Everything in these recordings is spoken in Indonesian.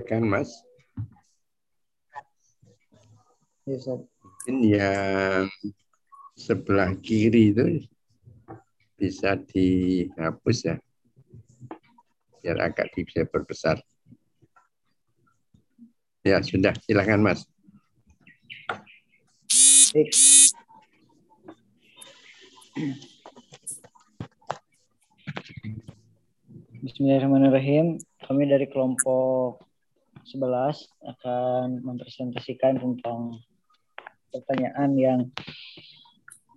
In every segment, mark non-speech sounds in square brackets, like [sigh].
kan Mas? Yes, Ustaz. Mungkin yang sebelah kiri itu bisa dihapus ya. Biar agak bisa berbesar. Ya, sudah. Silakan Mas. Baik. Bismillahirrahmanirrahim. Kami dari kelompok 11 akan mempresentasikan tentang pertanyaan yang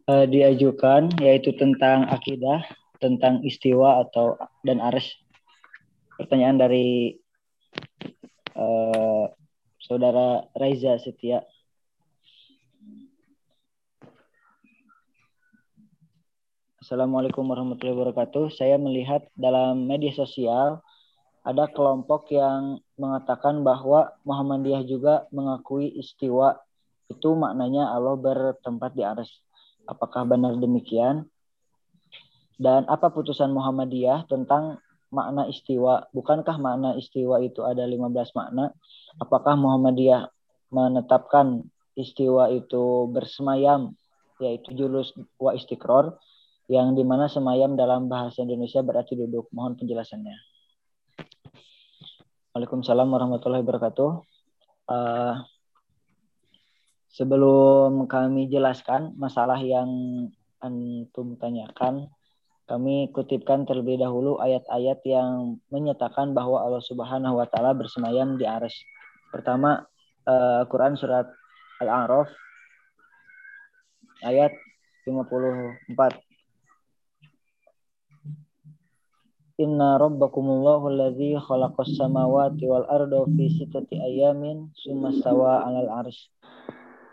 uh, diajukan yaitu tentang akidah, tentang istiwa atau dan arsy. Pertanyaan dari uh, saudara Raiza Setia. Assalamualaikum warahmatullahi wabarakatuh. Saya melihat dalam media sosial ada kelompok yang mengatakan bahwa Muhammadiyah juga mengakui istiwa itu maknanya Allah bertempat di aras. Apakah benar demikian? Dan apa putusan Muhammadiyah tentang makna istiwa? Bukankah makna istiwa itu ada 15 makna? Apakah Muhammadiyah menetapkan istiwa itu bersemayam yaitu julus wa istiqror yang di mana semayam dalam bahasa Indonesia berarti duduk. Mohon penjelasannya. Waalaikumsalam warahmatullahi wabarakatuh. Uh, sebelum kami jelaskan masalah yang antum tanyakan, kami kutipkan terlebih dahulu ayat-ayat yang menyatakan bahwa Allah Subhanahu wa taala bersemayam di aras. Pertama, uh, Quran surat Al-A'raf ayat 54 Inna rabbakumullahu alladzi khalaqas samawati wal arda fi sittati ayamin summa stawa 'alal arsy.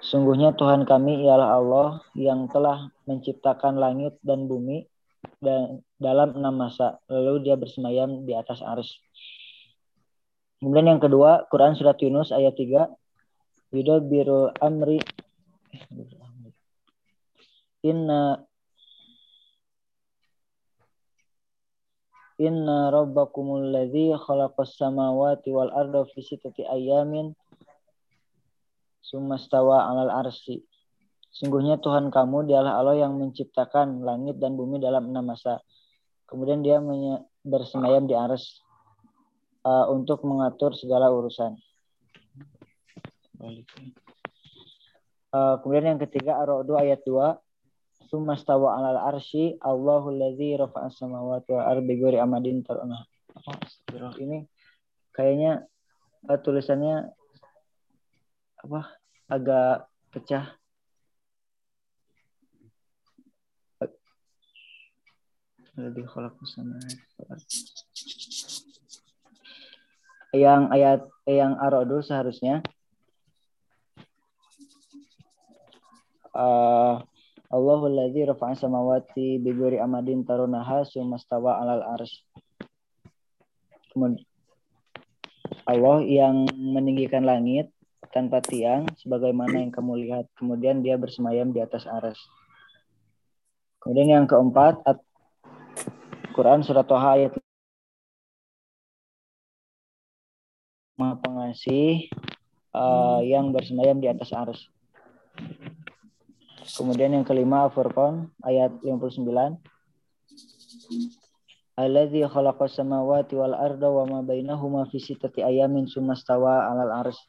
Sungguhnya Tuhan kami ialah Allah yang telah menciptakan langit dan bumi dan dalam enam masa. Lalu dia bersemayam di atas arsy. Kemudian yang kedua, Quran surat Yunus ayat 3. Yudabbiru amri Inna Inna rabbakumul ladzi khalaqas samawati wal arda fi sittati ayamin sumastawa 'alal arsy. Sungguhnya Tuhan kamu dialah Allah yang menciptakan langit dan bumi dalam enam masa. Kemudian dia bersemayam di ars uh, untuk mengatur segala urusan. Uh, kemudian yang ketiga Ar-Ra'd ayat 2 Summa stawa alal arsy Allahu ladzi rafa'a samawati wal ardi ghairi amadin taruna. Apa ini kayaknya uh, tulisannya apa agak pecah. Lebih sama yang ayat yang arodu seharusnya uh, Allahul ladzi rafa'a samawati bi ghairi amadin tarunaha sumastawa 'alal arsy. Kemudian Allah yang meninggikan langit tanpa tiang sebagaimana yang kamu lihat. Kemudian dia bersemayam di atas aras. Kemudian yang keempat Quran surat Toha ayat Maha Pengasih uh, yang bersemayam di atas aras. Kemudian yang kelima Furqan ayat 59. Alladzi khalaqas samawati wal arda wa ma bainahuma fi sittati ayamin sumastawa 'alal arsy.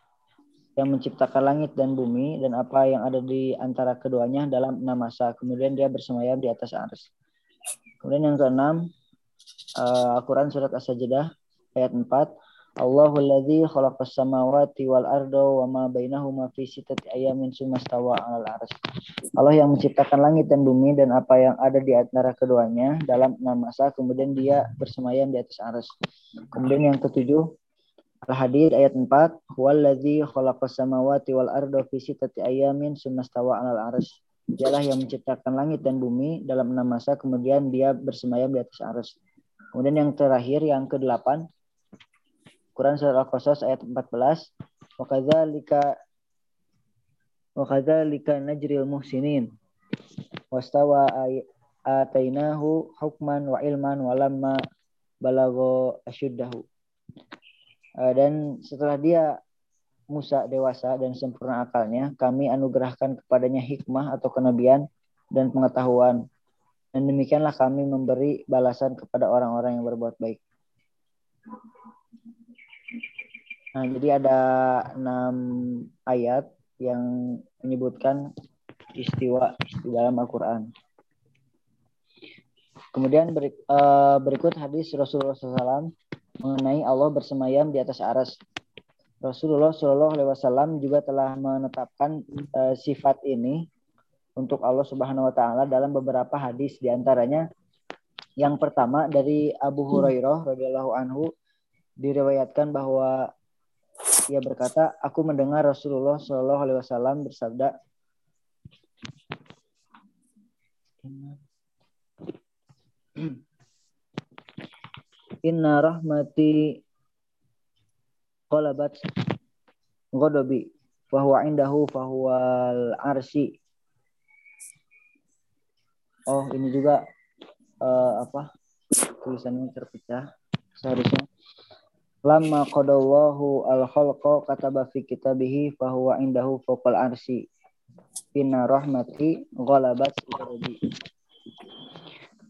Yang menciptakan langit dan bumi dan apa yang ada di antara keduanya dalam enam masa. Kemudian dia bersemayam di atas ars. Kemudian yang keenam uh, Al-Quran surat As-Sajdah ayat 4 Allahu alladzi khalaqas samawati wal arda wa ma bainahuma fi sittati ayamin sumastawa 'alal arsy. Allah yang menciptakan langit dan bumi dan apa yang ada di antara keduanya dalam enam masa kemudian dia bersemayam di atas aras. Kemudian yang ketujuh Al-Hadid ayat 4 Huwallazi khalaqas samawati wal arda fi sittati ayamin sumastawa 'alal arsy. Dialah yang menciptakan langit dan bumi dalam enam masa kemudian dia bersemayam di atas aras. Kemudian yang terakhir yang kedelapan Quran surat Al-Qasas ayat 14. Wa kadzalika wa kadzalika najril muhsinin. Wastawa atainahu hukman wa ilman wa lamma balagha asyuddahu. Uh, dan setelah dia Musa dewasa dan sempurna akalnya, kami anugerahkan kepadanya hikmah atau kenabian dan pengetahuan. Dan demikianlah kami memberi balasan kepada orang-orang yang berbuat baik. Nah, jadi ada enam ayat yang menyebutkan istiwa di dalam Al-Quran. Kemudian eh, berikut hadis Rasulullah SAW mengenai Allah bersemayam di atas aras. Rasulullah Wasallam juga telah menetapkan uh, sifat ini untuk Allah Subhanahu Wa Taala dalam beberapa hadis di antaranya yang pertama dari Abu Hurairah radhiyallahu anhu diriwayatkan bahwa ia berkata, aku mendengar Rasulullah Shallallahu Alaihi Wasallam bersabda, Inna rahmati qalabat ghadabi wa huwa indahu fa huwal arsi Oh, ini juga uh, apa? Tulisannya terpecah seharusnya. Lama qadallahu al-khalqa kataba fi kitabihi fa huwa indahu fawqal arsi. Inna rahmati ghalabat ghadabi.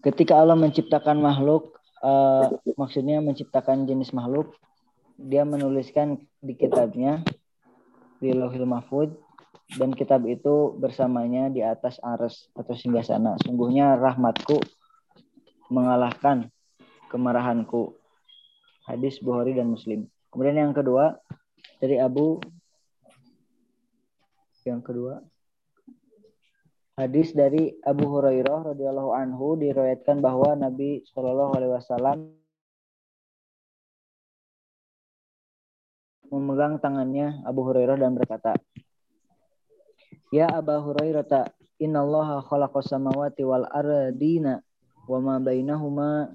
Ketika Allah menciptakan makhluk, uh, maksudnya menciptakan jenis makhluk, dia menuliskan di kitabnya di Lauhil Mahfud dan kitab itu bersamanya di atas aras atau singgasana. Sungguhnya rahmatku mengalahkan kemarahanku. Hadis Bukhari dan Muslim. Kemudian yang kedua dari Abu yang kedua hadis dari Abu Hurairah radhiyallahu anhu diriwayatkan bahwa Nabi Shallallahu alaihi wasallam memegang tangannya Abu Hurairah dan berkata, Ya Abu Hurairah, ta, Inna Allah khalaqa samawati wal ardina wa ma bainahuma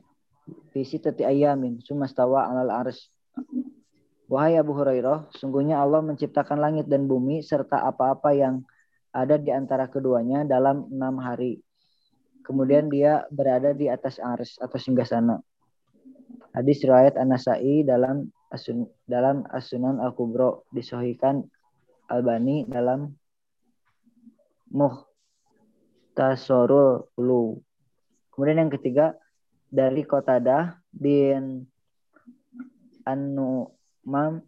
fi sitati ayamin sumastawa alal ars. Wahai Abu Hurairah, sungguhnya Allah menciptakan langit dan bumi serta apa-apa yang ada di antara keduanya dalam enam hari. Kemudian dia berada di atas ars atau singgasana. Hadis riwayat An-Nasai dalam Asun, dalam Asunan Al-Kubro disohikan Albani dalam Muhtasorul Ulu. Kemudian yang ketiga dari Kotada bin An-Nu'man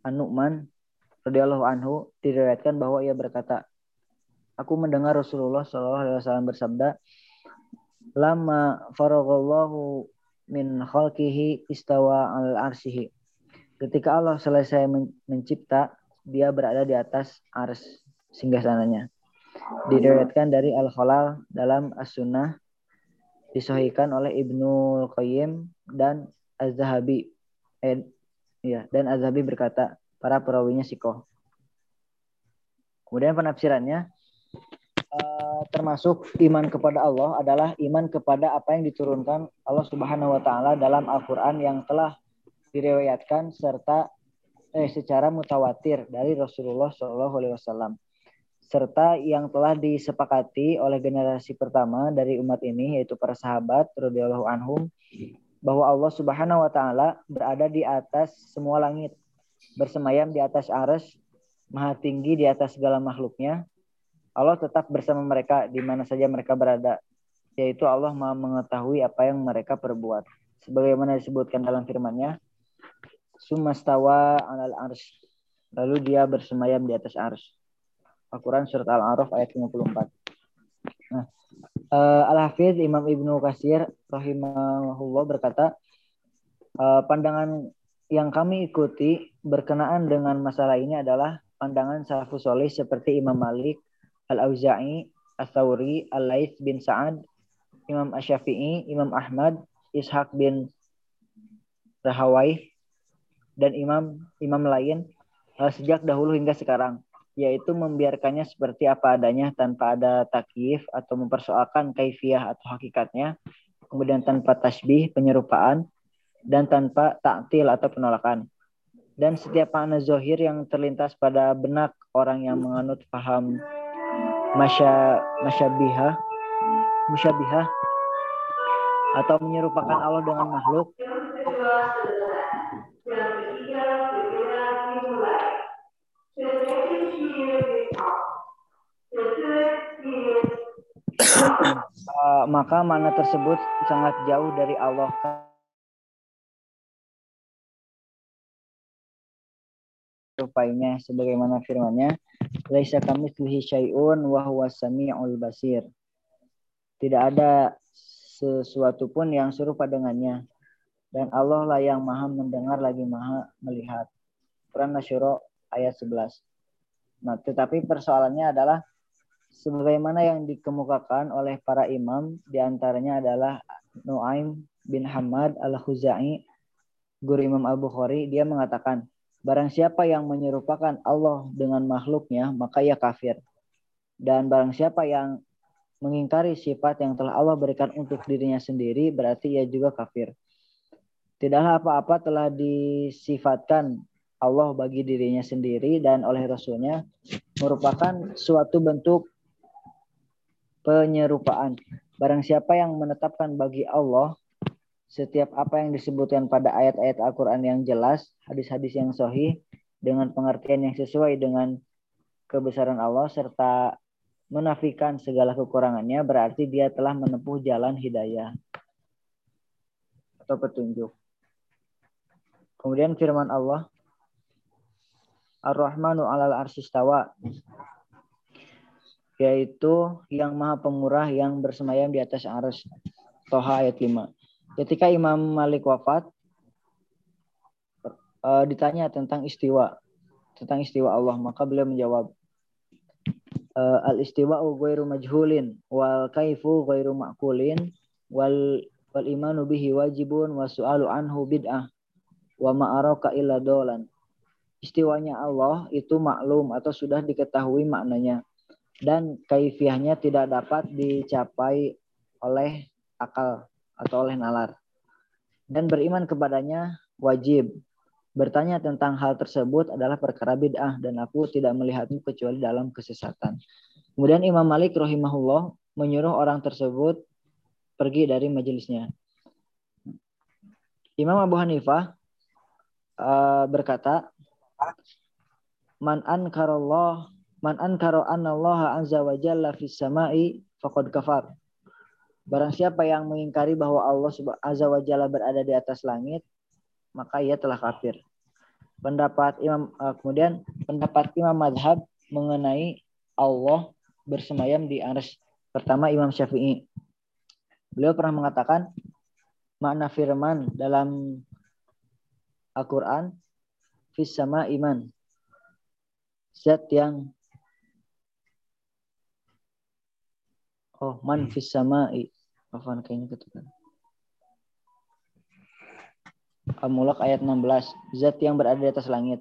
radhiyallahu anhu diriwayatkan bahwa ia berkata, Aku mendengar Rasulullah SAW bersabda, Lama faraghallahu min khalqihi istawa al arsihi Ketika Allah selesai mencipta, dia berada di atas ars singgah sananya. Diriwayatkan dari Al-Khalal dalam As-Sunnah disohikan oleh Ibnu Qayyim dan Az-Zahabi. Eh, ya, dan Az-Zahabi berkata, para perawinya sikoh. Kemudian penafsirannya, uh, termasuk iman kepada Allah adalah iman kepada apa yang diturunkan Allah Subhanahu wa taala dalam Al-Qur'an yang telah diriwayatkan serta eh secara mutawatir dari Rasulullah Shallallahu Alaihi Wasallam serta yang telah disepakati oleh generasi pertama dari umat ini yaitu para sahabat radhiyallahu anhum bahwa Allah Subhanahu wa taala berada di atas semua langit bersemayam di atas aras maha tinggi di atas segala makhluknya Allah tetap bersama mereka di mana saja mereka berada yaitu Allah maha mengetahui apa yang mereka perbuat sebagaimana disebutkan dalam firman-Nya sumastawa alal ars. Lalu dia bersemayam di atas ars. Al-Quran surat Al-A'raf ayat 54. Nah, uh, Al-Hafiz Imam Ibnu Kasir rahimahullah berkata, uh, pandangan yang kami ikuti berkenaan dengan masalah ini adalah pandangan salafus soleh seperti Imam Malik, Al-Auza'i, Al-Thawri, Al-Laith bin Sa'ad, Imam Asyafi'i, Imam Ahmad, Ishaq bin Rahawai, dan imam imam lain uh, sejak dahulu hingga sekarang yaitu membiarkannya seperti apa adanya tanpa ada takyif atau mempersoalkan kaifiah atau hakikatnya kemudian tanpa tasbih penyerupaan dan tanpa taktil atau penolakan. Dan setiap makna zohir yang terlintas pada benak orang yang menganut paham masya masyabiha musyabiha atau menyerupakan Allah dengan makhluk maka mana tersebut sangat jauh dari Allah. Rupanya sebagaimana firman-Nya laisa kamitslihi syai'un wa huwas samiul basir. Tidak ada sesuatu pun yang serupa dengannya. Dan Allah lah yang maha mendengar lagi maha melihat. Quran Nasyuro ayat 11 nah tetapi persoalannya adalah sebagaimana yang dikemukakan oleh para imam di antaranya adalah Nuaim bin Hamad al-Khuzai guru Imam Al-Bukhari dia mengatakan Barang siapa yang menyerupakan Allah dengan makhluknya, maka ia kafir. Dan barang siapa yang mengingkari sifat yang telah Allah berikan untuk dirinya sendiri, berarti ia juga kafir. Tidaklah apa-apa telah disifatkan Allah bagi dirinya sendiri dan oleh Rasulnya merupakan suatu bentuk penyerupaan. Barang siapa yang menetapkan bagi Allah setiap apa yang disebutkan pada ayat-ayat Al-Quran yang jelas, hadis-hadis yang sahih, dengan pengertian yang sesuai dengan kebesaran Allah, serta menafikan segala kekurangannya, berarti dia telah menempuh jalan hidayah atau petunjuk. Kemudian firman Allah, Ar-Rahmanu alal arsistawa, yaitu yang maha pemurah yang bersemayam di atas ars. Toha ayat 5. Ketika Imam Malik wafat, uh, ditanya tentang istiwa, tentang istiwa Allah, maka beliau menjawab, uh, al istiwa ghairu majhulin wal kaifu ghairu ma'kulin wal wal imanu bihi wajibun wa su'alu anhu bid'ah wa ma'araka illa dolan. Istiwanya Allah itu maklum atau sudah diketahui maknanya dan kaifiahnya tidak dapat dicapai oleh akal atau oleh nalar. Dan beriman kepadanya wajib. Bertanya tentang hal tersebut adalah perkara bid'ah dan aku tidak melihatmu kecuali dalam kesesatan. Kemudian Imam Malik rahimahullah menyuruh orang tersebut pergi dari majelisnya. Imam Abu Hanifah uh, berkata, Man ankarallah man ankara anna Allah azza wa jalla fis sama'i faqad kafar. Barang siapa yang mengingkari bahwa Allah Azza wa Jalla berada di atas langit, maka ia telah kafir. Pendapat Imam uh, kemudian pendapat Imam Madhab mengenai Allah bersemayam di arsy. Pertama Imam Syafi'i. Beliau pernah mengatakan makna firman dalam Al-Qur'an fis sama iman. Zat yang Oh, man fis sama'i Afan kayaknya ketukan. Al-Mulk ayat 16. Zat yang berada di atas langit.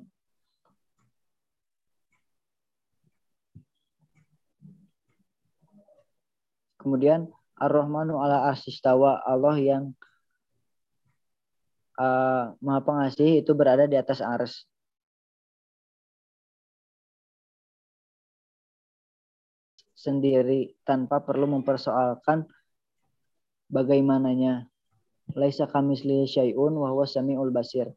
Kemudian Ar-Rahmanu ala arsistawa Allah yang uh, Maha Pengasih itu berada di atas ars. Sendiri tanpa perlu mempersoalkan bagaimananya. Laisa kamisli syai'un wa huwa samiul basir.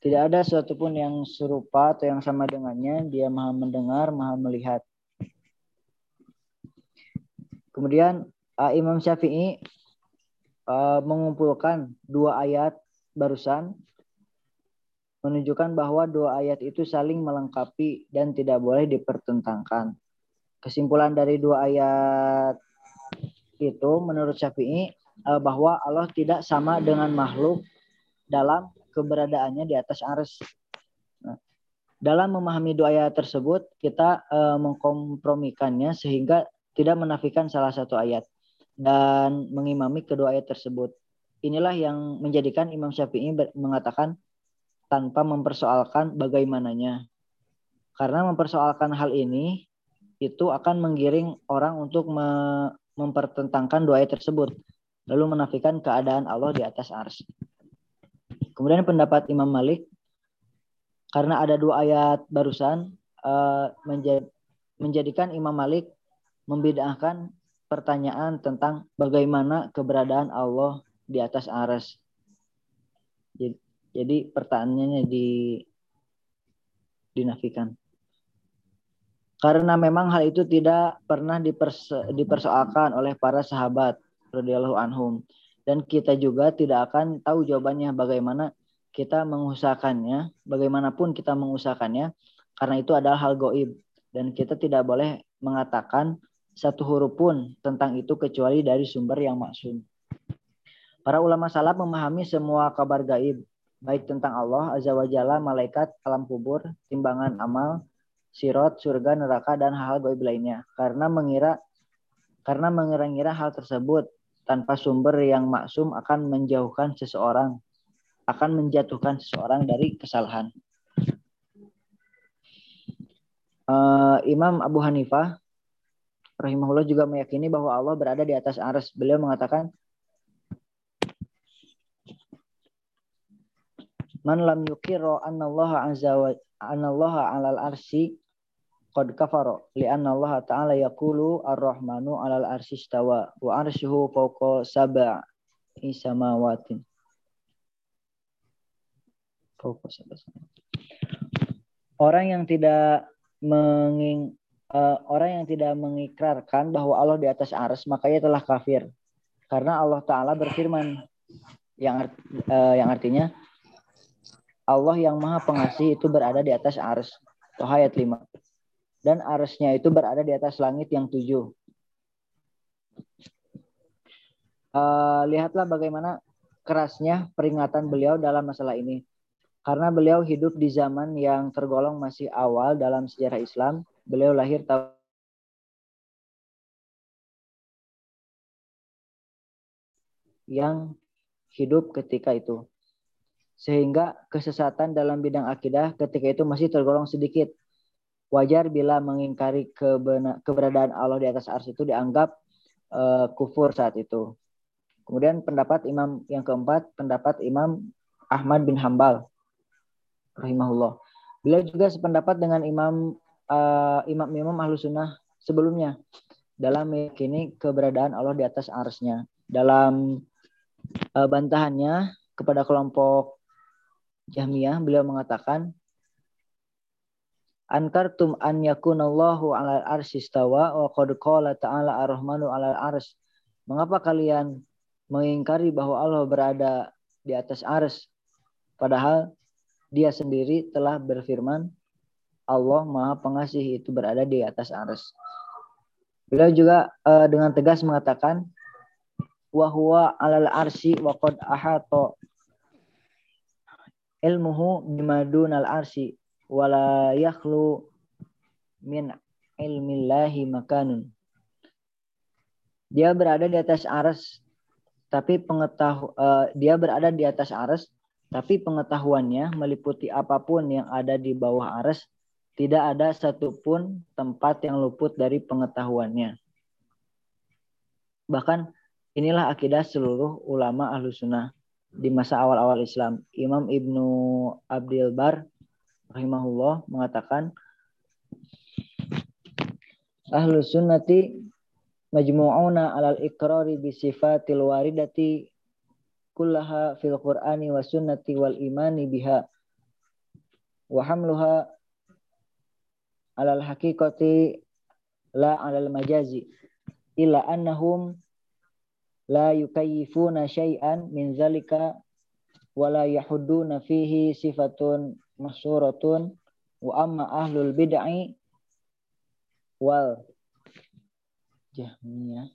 Tidak ada sesuatu pun yang serupa atau yang sama dengannya. Dia maha mendengar, maha melihat. Kemudian uh, Imam Syafi'i uh, mengumpulkan dua ayat barusan menunjukkan bahwa dua ayat itu saling melengkapi dan tidak boleh dipertentangkan. Kesimpulan dari dua ayat itu menurut Syafi'i uh, bahwa Allah tidak sama dengan makhluk dalam keberadaannya di atas ars. Nah, dalam memahami dua ayat tersebut, kita uh, mengkompromikannya sehingga tidak menafikan salah satu ayat dan mengimami kedua ayat tersebut. Inilah yang menjadikan Imam Syafi'i mengatakan tanpa mempersoalkan bagaimananya. Karena mempersoalkan hal ini itu akan menggiring orang untuk mempertentangkan dua ayat tersebut lalu menafikan keadaan Allah di atas ars. Kemudian pendapat Imam Malik karena ada dua ayat barusan uh, menjadikan Imam Malik membidahkan pertanyaan tentang bagaimana keberadaan Allah di atas ars. Jadi, jadi pertanyaannya di dinafikan. Karena memang hal itu tidak pernah dipersoalkan oleh para sahabat radhiyallahu anhum. Dan kita juga tidak akan tahu jawabannya bagaimana kita mengusahakannya, bagaimanapun kita mengusahakannya, karena itu adalah hal goib. Dan kita tidak boleh mengatakan satu huruf pun tentang itu kecuali dari sumber yang maksum. Para ulama salaf memahami semua kabar gaib, baik tentang Allah, Azza wa Jalla, malaikat, alam kubur, timbangan amal, sirot, surga, neraka, dan hal-hal gaib lainnya. Karena mengira karena mengira-ngira hal tersebut tanpa sumber yang maksum akan menjauhkan seseorang, akan menjatuhkan seseorang dari kesalahan. Uh, Imam Abu Hanifah rahimahullah juga meyakini bahwa Allah berada di atas aras. Beliau mengatakan, Man lam yukirro annallaha azza wa alal arsi qad kafara anna Allah ta'ala yaqulu ar-rahmanu alal arsi istawa wa arsyuhu fawqa sab'i samawatin. Fawqa sab'a Orang yang tidak menging uh, orang yang tidak mengikrarkan bahwa Allah di atas ars maka ia telah kafir karena Allah Taala berfirman yang uh, yang artinya Allah yang maha pengasih itu berada di atas ars. Toh ayat 5. Dan arsnya itu berada di atas langit yang tujuh. Uh, lihatlah bagaimana kerasnya peringatan beliau dalam masalah ini. Karena beliau hidup di zaman yang tergolong masih awal dalam sejarah Islam. Beliau lahir tahun yang hidup ketika itu sehingga kesesatan dalam bidang akidah ketika itu masih tergolong sedikit. Wajar bila mengingkari keberadaan Allah di atas ars itu dianggap uh, kufur saat itu. Kemudian pendapat Imam yang keempat, pendapat Imam Ahmad bin Hambal rahimahullah. Beliau juga sependapat dengan Imam uh, Imam Imam Ahlu Sunnah sebelumnya dalam meyakini keberadaan Allah di atas arsnya. Dalam uh, bantahannya kepada kelompok Jahmiyah beliau mengatakan Ankartum an yakunallahu ala arsistawa wa qad qala ta'ala ar-rahmanu ala ars. Mengapa kalian mengingkari bahwa Allah berada di atas ars padahal dia sendiri telah berfirman Allah Maha Pengasih itu berada di atas ars. Beliau juga uh, dengan tegas mengatakan wa huwa alal arsi wa qad ahata ilmuhu bimadun al arsi wala yakhlu min ilmillahi makanun. Dia berada di atas aras tapi pengetahu uh, dia berada di atas aras tapi pengetahuannya meliputi apa pun yang ada di bawah aras tidak ada satupun tempat yang luput dari pengetahuannya. Bahkan inilah akidah seluruh ulama ahlu sunnah di masa awal-awal Islam. Imam Ibnu Abdul Bar rahimahullah mengatakan Ahlu sunnati majmu'una alal ikrari bi sifatil waridati kullaha fil qur'ani wa sunnati wal imani biha wa hamluha alal haqiqati la alal majazi illa annahum la yukayyifuna syai'an min zalika wala yahudduna fihi sifatun mahsuratun wa amma ahlul bid'ah wal jahmiyah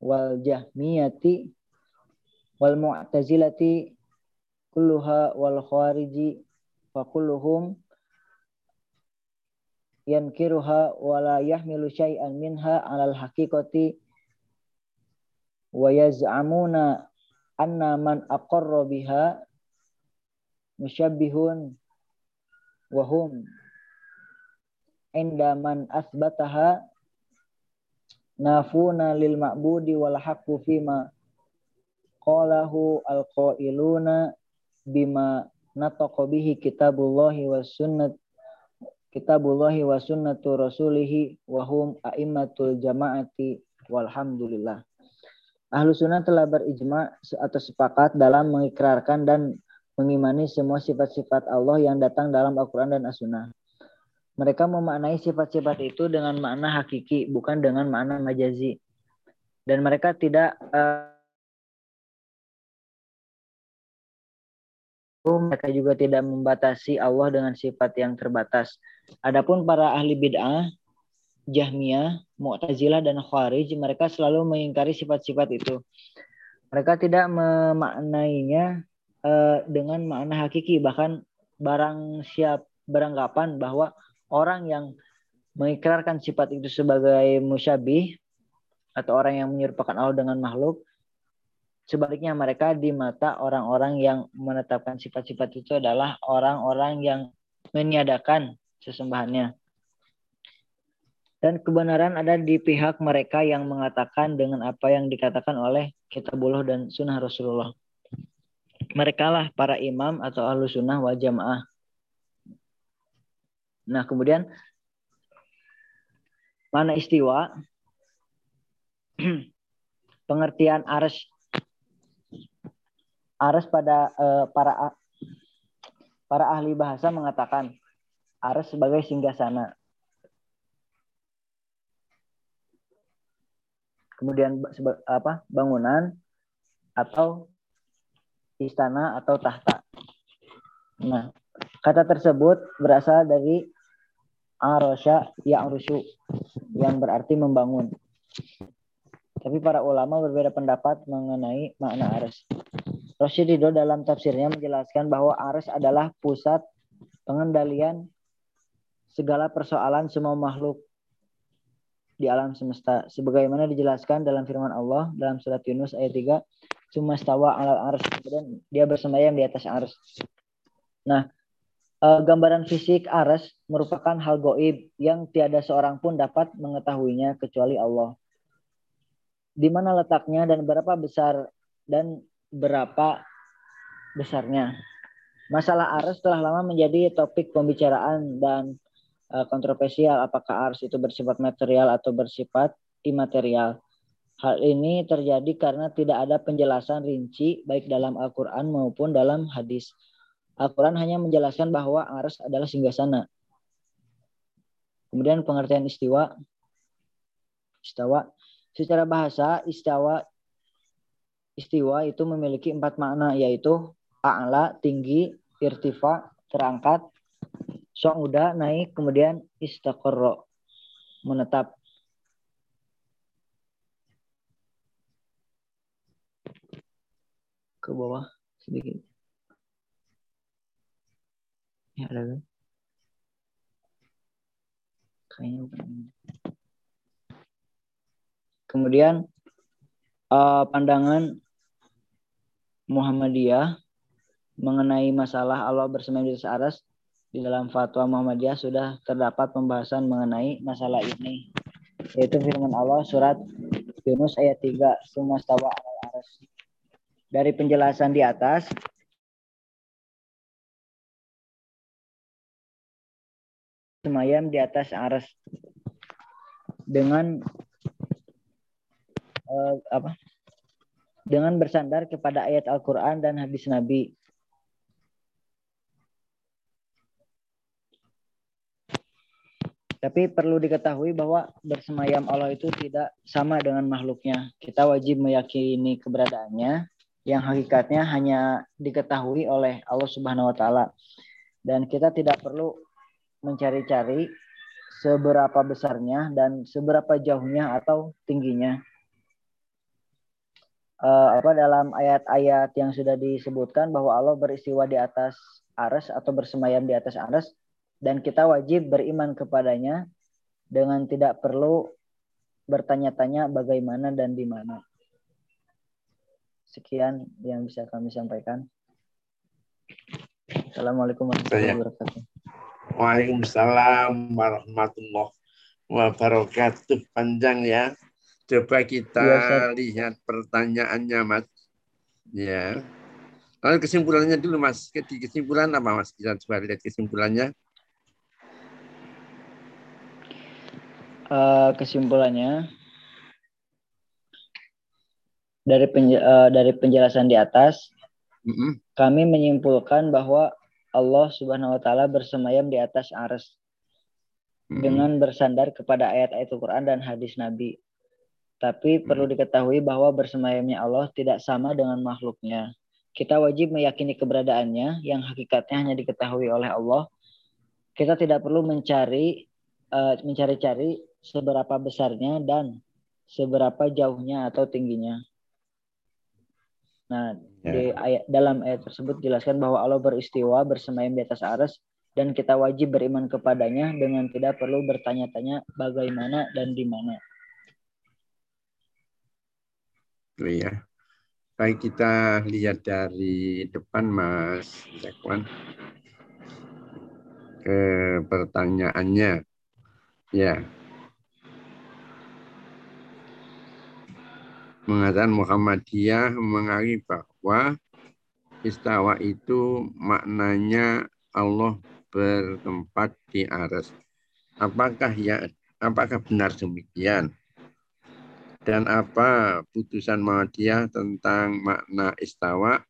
wal jahmiyati wal mu'tazilati kulluha wal khariji fa kulluhum yankiruha wala yahmilu syai'an minha alal haqiqati wa yaz'amuna anna man aqarra biha musyabbihun wa hum inda man asbataha nafuna lil ma'budi wal haqqu fima qalahu al qailuna bima nataqa bihi kitabullahi was sunnat kitabullahi wa sunnatu rasulihi wa hum a'immatul jama'ati walhamdulillah. Ahlu sunnah telah berijma atau sepakat dalam mengikrarkan dan mengimani semua sifat-sifat Allah yang datang dalam Al-Quran dan As-Sunnah. Mereka memaknai sifat-sifat itu dengan makna hakiki, bukan dengan makna majazi. dan mereka tidak uh, mereka juga tidak membatasi Allah dengan sifat yang terbatas. Adapun para ahli bid'ah, Jahmiyah, Mu'tazilah dan Khawarij mereka selalu mengingkari sifat-sifat itu. Mereka tidak memaknainya uh, dengan makna hakiki bahkan barang siap beranggapan bahwa orang yang mengikrarkan sifat itu sebagai musyabih atau orang yang menyerupakan Allah dengan makhluk sebaliknya mereka di mata orang-orang yang menetapkan sifat-sifat itu adalah orang-orang yang meniadakan sesembahannya dan kebenaran ada di pihak mereka yang mengatakan dengan apa yang dikatakan oleh kitabullah dan sunnah Rasulullah. Mereka lah para imam atau ahlu sunnah wal jamaah. Nah kemudian mana istiwa? [clears throat] Pengertian aras aras pada uh, para para ahli bahasa mengatakan aras sebagai singgasana kemudian apa bangunan atau istana atau tahta. Nah, kata tersebut berasal dari arosha yang rusu yang berarti membangun. Tapi para ulama berbeda pendapat mengenai makna aras. Roshidido dalam tafsirnya menjelaskan bahwa aras adalah pusat pengendalian segala persoalan semua makhluk di alam semesta sebagaimana dijelaskan dalam firman Allah dalam surat Yunus ayat 3 cuma stawa alal ars kemudian dia bersemayam di atas ars nah eh, gambaran fisik ars merupakan hal goib yang tiada seorang pun dapat mengetahuinya kecuali Allah. Di mana letaknya dan berapa besar dan berapa besarnya. Masalah ars telah lama menjadi topik pembicaraan dan Eh, kontroversial apakah ars itu bersifat material atau bersifat imaterial. Hal ini terjadi karena tidak ada penjelasan rinci baik dalam Al-Quran maupun dalam hadis. Al-Quran hanya menjelaskan bahwa ars adalah singgasana. Kemudian pengertian istiwa. Istawa. Secara bahasa, istawa istiwa itu memiliki empat makna yaitu a'la, tinggi, irtifa, terangkat, Song udah naik kemudian istaqarra menetap. Ke bawah sedikit. Ya ada kan? Kayaknya bukan. Kemudian uh, pandangan Muhammadiyah mengenai masalah Allah bersemayam di atas di dalam fatwa Muhammadiyah sudah terdapat pembahasan mengenai masalah ini yaitu firman Allah surat Yunus ayat 3 sumastawa al aras dari penjelasan di atas semayam di atas aras dengan uh, apa? Dengan bersandar kepada ayat Al-Quran dan hadis Nabi. Tapi perlu diketahui bahwa bersemayam Allah itu tidak sama dengan makhluknya. Kita wajib meyakini keberadaannya yang hakikatnya hanya diketahui oleh Allah Subhanahu wa taala. Dan kita tidak perlu mencari-cari seberapa besarnya dan seberapa jauhnya atau tingginya. Uh, apa dalam ayat-ayat yang sudah disebutkan bahwa Allah beristiwa di atas aras atau bersemayam di atas aras dan kita wajib beriman kepadanya dengan tidak perlu bertanya-tanya bagaimana dan di mana. Sekian yang bisa kami sampaikan. Assalamualaikum warahmatullahi wabarakatuh. Waalaikumsalam warahmatullahi wabarakatuh. Panjang ya. Coba kita ya, lihat pertanyaannya, Mas. Ya. Lalu kesimpulannya dulu, Mas. Kesimpulan apa, Mas? Kita coba lihat kesimpulannya. uh, kesimpulannya dari penj uh, dari penjelasan di atas mm -hmm. kami menyimpulkan bahwa Allah Subhanahu wa taala bersemayam di atas ars mm -hmm. dengan bersandar kepada ayat-ayat Al-Qur'an dan hadis Nabi. Tapi perlu diketahui bahwa bersemayamnya Allah tidak sama dengan makhluknya. Kita wajib meyakini keberadaannya yang hakikatnya hanya diketahui oleh Allah. Kita tidak perlu mencari uh, mencari-cari seberapa besarnya dan seberapa jauhnya atau tingginya. Nah, ya. di ayat dalam ayat tersebut jelaskan bahwa Allah beristiwa bersemayam di atas aras dan kita wajib beriman kepadanya dengan tidak perlu bertanya-tanya bagaimana dan di mana. ya. Baik kita lihat dari depan Mas Zakwan ke pertanyaannya. Ya. Mengatakan Muhammadiyah mengari bahwa istawa itu maknanya Allah bertempat di aras. Apakah ya apakah benar demikian? Dan apa putusan Muhammadiyah tentang makna istawa?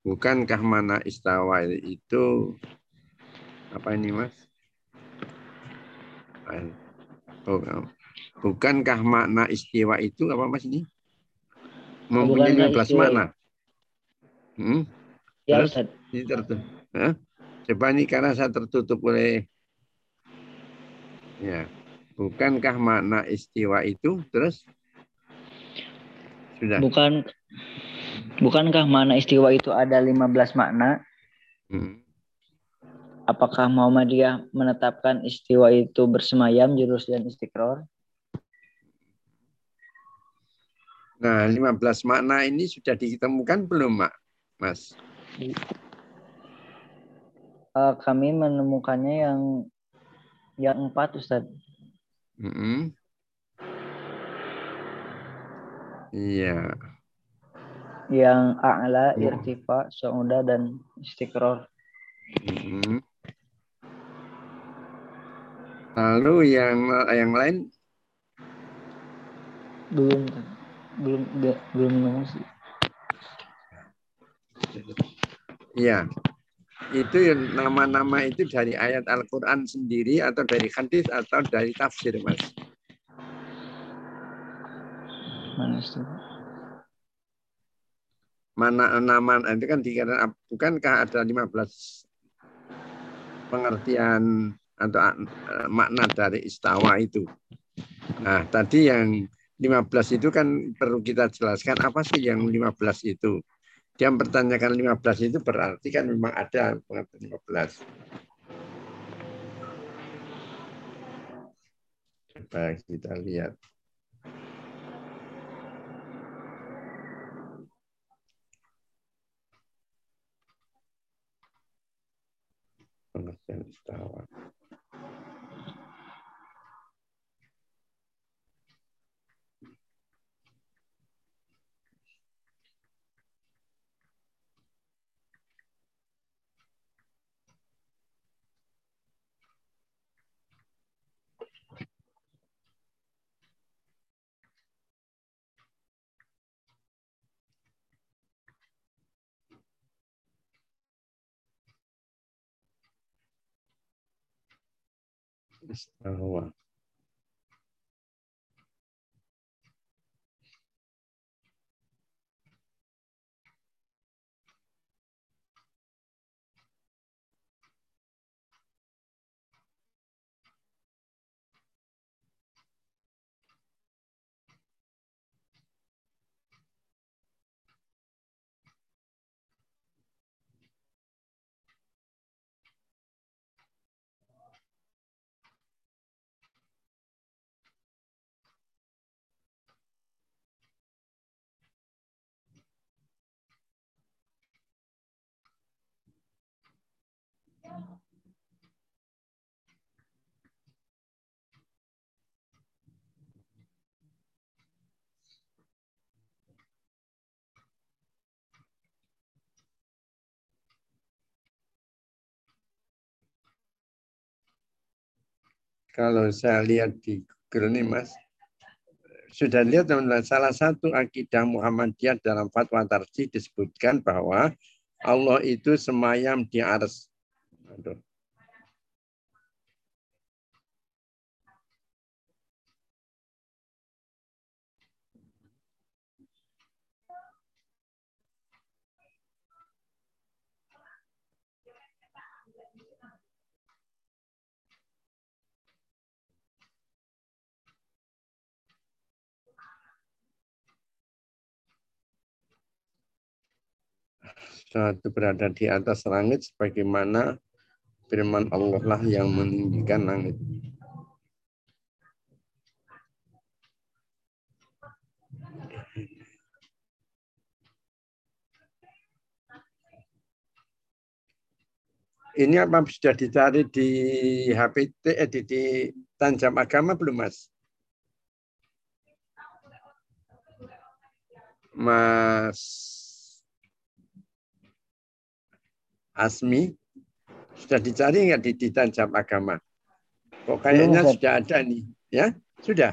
Bukankah makna istawa itu apa ini Mas? Bukankah makna istiwa itu apa Mas ini? Mempunyai 15 makna. Hmm? Ya, Terus, ini tertutup. Hah? Coba ini karena saya tertutup oleh ya. Bukankah makna istiwa itu terus sudah. Bukan bukankah makna istiwa itu ada 15 makna? Hmm. Apakah Muhammadiyah menetapkan istiwa itu bersemayam, jurus dan istiqror? Nah, 15 makna ini sudah ditemukan belum, Mak? Mas? Uh, kami menemukannya yang yang empat, Ustaz. Mm -hmm. Iya. Yang a'la, hmm. irtifa, su'uda, dan istiqror. Hmm. Lalu yang yang lain belum belum belum nemu sih. Iya. Itu nama-nama itu dari ayat Al-Qur'an sendiri atau dari hadis atau dari tafsir, Mas? Mana nama itu kan dikatakan bukankah ada 15 pengertian atau eh, makna dari istawa itu. Nah, tadi yang 15 itu kan perlu kita jelaskan apa sih yang 15 itu. Dia mempertanyakan 15 itu berarti kan memang ada pengertian 15. Coba kita lihat. pengertian istawa. istawa. Kalau saya lihat di Google ini Mas, sudah lihat teman-teman, salah satu akidah Muhammadiyah dalam fatwa tarjih disebutkan bahwa Allah itu semayam di atas. Aduh. Satu berada di atas langit sebagaimana firman Allah lah yang meninggikan langit. Ini apa sudah dicari di HPT, eh, di, di Tanjam Agama belum, Mas? Mas Asmi, sudah dicari nggak di, di Tanjam Agama? Kok kayaknya belum, sudah ada nih, ya? Sudah.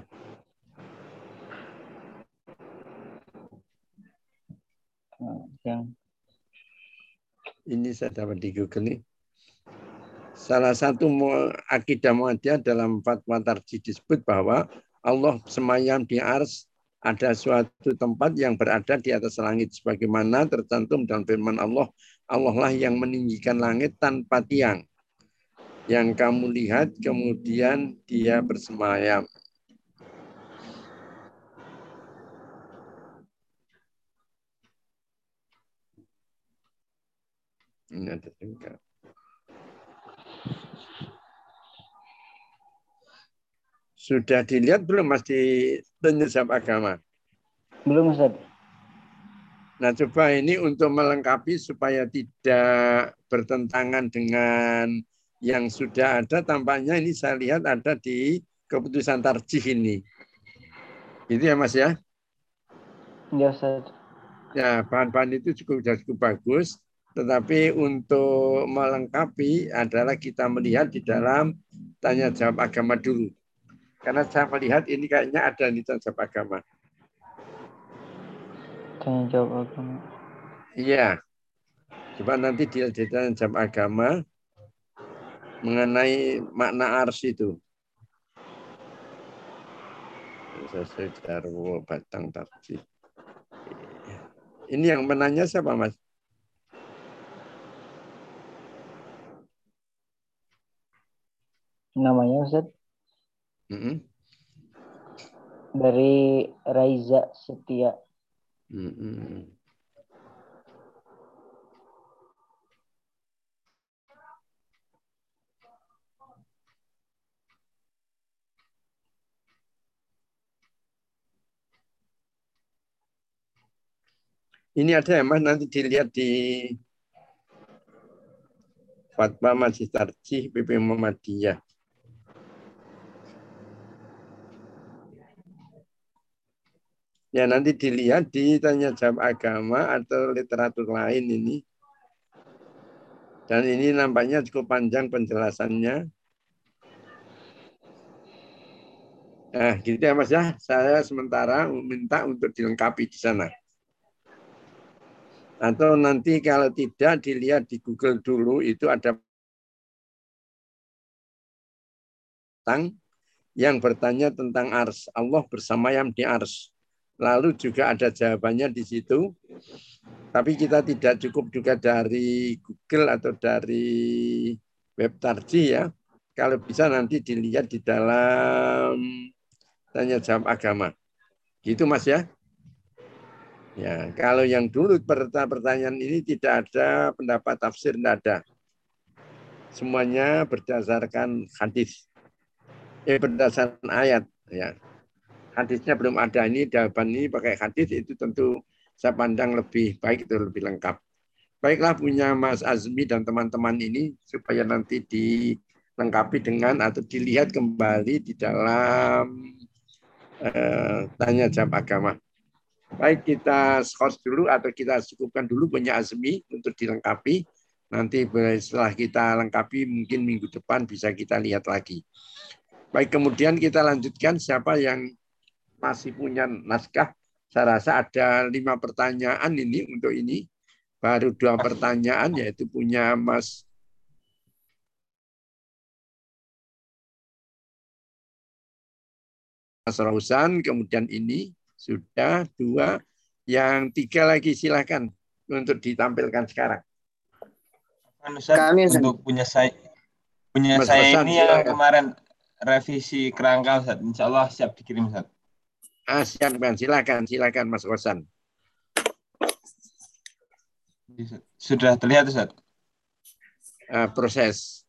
Yang ini saya dapat di Google nih. Salah satu akidah Muhammadiyah dalam fatwa tarjih disebut bahwa Allah semayam di ars ada suatu tempat yang berada di atas langit sebagaimana tercantum dalam firman Allah Allah lah yang meninggikan langit tanpa tiang yang kamu lihat kemudian dia bersemayam ini ada juga Sudah dilihat belum Mas di agama? Belum Ustaz. Nah coba ini untuk melengkapi supaya tidak bertentangan dengan yang sudah ada tampaknya ini saya lihat ada di keputusan tarjih ini. Itu ya Mas ya? Ya Ustaz. Ya bahan-bahan itu cukup cukup bagus. Tetapi untuk melengkapi adalah kita melihat di dalam tanya jawab agama dulu. Karena saya melihat ini kayaknya ada di jawab agama. Tanya jawab agama. Iya. Coba nanti di tanya jawab agama mengenai makna ars itu. Sesuai darwo batang tarji. Ini yang menanya siapa mas? Namanya Ustaz? Mm-hmm. Dari Raiza Setia. Ini ada ya mas nanti dilihat di Fatwa Masjid Tarjih PP Muhammadiyah. Ya nanti dilihat di tanya jawab agama atau literatur lain ini. Dan ini nampaknya cukup panjang penjelasannya. Nah, gitu ya Mas ya. Saya sementara minta untuk dilengkapi di sana. Atau nanti kalau tidak dilihat di Google dulu itu ada tentang yang bertanya tentang ars. Allah bersama yang di ars. Lalu juga ada jawabannya di situ. Tapi kita tidak cukup juga dari Google atau dari web tarji ya. Kalau bisa nanti dilihat di dalam tanya jawab agama. Gitu Mas ya. Ya, kalau yang dulu pertanyaan ini tidak ada pendapat tafsir tidak ada. Semuanya berdasarkan hadis. Eh berdasarkan ayat ya hadisnya belum ada ini jawaban ini pakai hadis itu tentu saya pandang lebih baik itu lebih lengkap. Baiklah punya Mas Azmi dan teman-teman ini supaya nanti dilengkapi dengan atau dilihat kembali di dalam eh, tanya jawab agama. Baik kita skor dulu atau kita cukupkan dulu punya Azmi untuk dilengkapi. Nanti setelah kita lengkapi mungkin minggu depan bisa kita lihat lagi. Baik kemudian kita lanjutkan siapa yang masih punya naskah, saya rasa ada lima pertanyaan ini untuk ini. Baru dua pertanyaan yaitu punya Mas Mas Rausan, kemudian ini sudah dua, yang tiga lagi silahkan untuk ditampilkan sekarang. Kami untuk punya saya punya Mas saya Rosan, ini silakan. yang kemarin revisi kerangka Ustaz. Insya Allah siap dikirim Ustaz. Ah, silakan, silakan, silakan Mas Kosan. Sudah terlihat Ustaz? Uh, proses.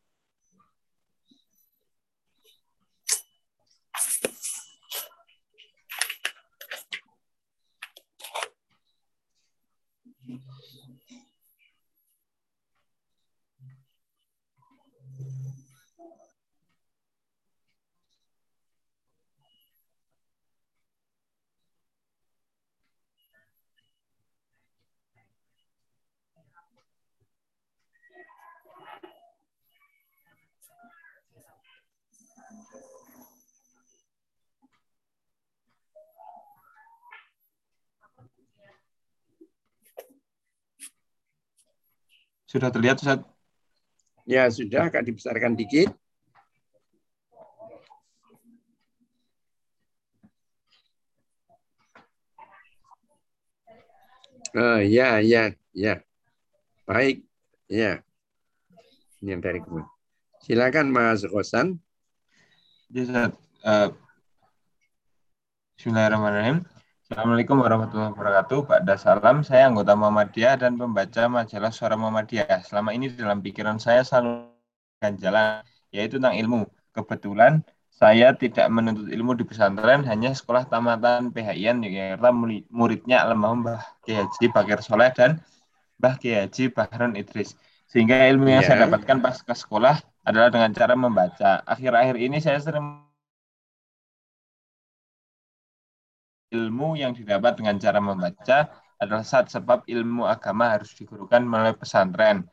Sudah terlihat Ustaz? Ya, sudah. Agak dibesarkan dikit. Oh, ya, ya, ya. Baik. Ya. Ini yang dari kemudian. Silakan Mas Rosan. Ya, uh, Bismillahirrahmanirrahim. Assalamualaikum warahmatullahi wabarakatuh. Pak Salam, saya anggota Muhammadiyah dan pembaca majalah Suara Muhammadiyah. Selama ini dalam pikiran saya selalu jalan, yaitu tentang ilmu. Kebetulan saya tidak menuntut ilmu di pesantren, hanya sekolah tamatan PHIan Yogyakarta muridnya almarhum Mbah Kiai Haji Bakir Soleh dan Mbah Kiai Haji Bahran Idris. Sehingga ilmu yang yeah. saya dapatkan pas ke sekolah adalah dengan cara membaca. Akhir-akhir ini saya sering ilmu yang didapat dengan cara membaca adalah saat sebab ilmu agama harus digurukan melalui pesantren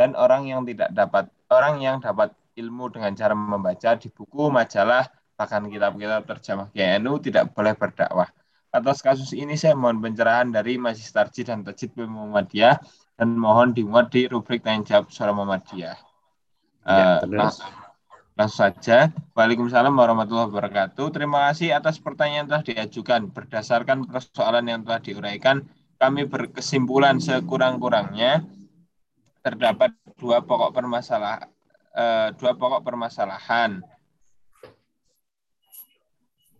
dan orang yang tidak dapat orang yang dapat ilmu dengan cara membaca di buku majalah bahkan kitab-kitab terjemah GNU tidak boleh berdakwah. Atas kasus ini saya mohon pencerahan dari Majlis Tarjih dan Tajid Muhammadiyah dan mohon dimuat di rubrik tanya jawab suara Muhammadiyah. Ya, uh, Langsung saja. Waalaikumsalam warahmatullahi wabarakatuh. Terima kasih atas pertanyaan yang telah diajukan. Berdasarkan persoalan yang telah diuraikan, kami berkesimpulan sekurang-kurangnya terdapat dua pokok permasalahan eh, dua pokok permasalahan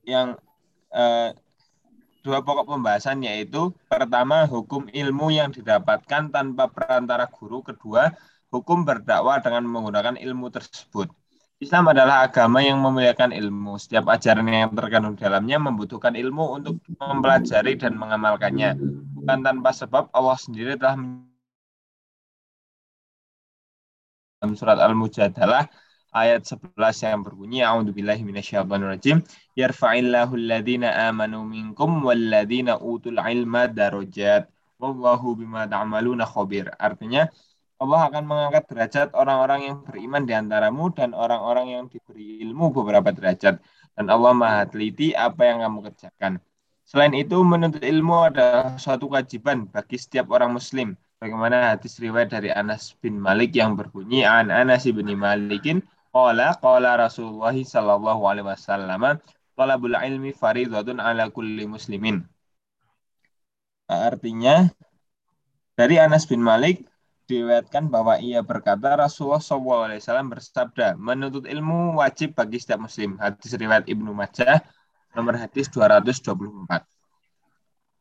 yang eh, dua pokok pembahasan yaitu pertama hukum ilmu yang didapatkan tanpa perantara guru kedua hukum berdakwah dengan menggunakan ilmu tersebut Islam adalah agama yang memuliakan ilmu. Setiap ajaran yang terkandung dalamnya membutuhkan ilmu untuk mempelajari dan mengamalkannya. Bukan tanpa sebab Allah sendiri telah dalam surat Al-Mujadalah ayat 11 yang berbunyi A'udzubillahi minasyaitonirrajim yarfa'illahu alladhina amanu minkum walladhina utul ilma darajat wallahu bima ta'maluna khabir. Artinya Allah akan mengangkat derajat orang-orang yang beriman di antaramu dan orang-orang yang diberi ilmu beberapa derajat. Dan Allah maha teliti apa yang kamu kerjakan. Selain itu, menuntut ilmu adalah suatu kewajiban bagi setiap orang muslim. Bagaimana hadis riwayat dari Anas bin Malik yang berbunyi, An Anas bin Malikin, Qala, Qala Rasulullah sallallahu alaihi wasallam, Talabul ilmi faridhatun ala kulli muslimin. Artinya, dari Anas bin Malik, diriwayatkan bahwa ia berkata Rasulullah SAW bersabda menuntut ilmu wajib bagi setiap muslim hadis riwayat Ibnu Majah nomor hadis 224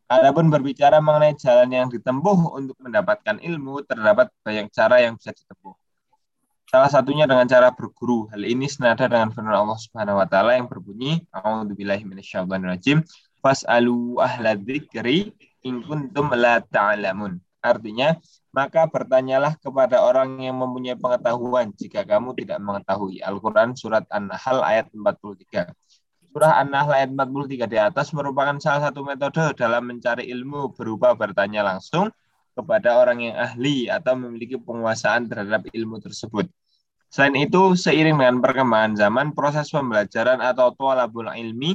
Adapun berbicara mengenai jalan yang ditempuh untuk mendapatkan ilmu terdapat banyak cara yang bisa ditempuh Salah satunya dengan cara berguru. Hal ini senada dengan firman Allah Subhanahu wa taala yang berbunyi, A'udzubillahi minasyaitonirrajim, fas'alu ahla dzikri in kuntum la ta'lamun. Artinya, maka bertanyalah kepada orang yang mempunyai pengetahuan jika kamu tidak mengetahui. Al-Quran Surat An-Nahl ayat 43. Surah An-Nahl ayat 43 di atas merupakan salah satu metode dalam mencari ilmu berupa bertanya langsung kepada orang yang ahli atau memiliki penguasaan terhadap ilmu tersebut. Selain itu, seiring dengan perkembangan zaman, proses pembelajaran atau tualabul ilmi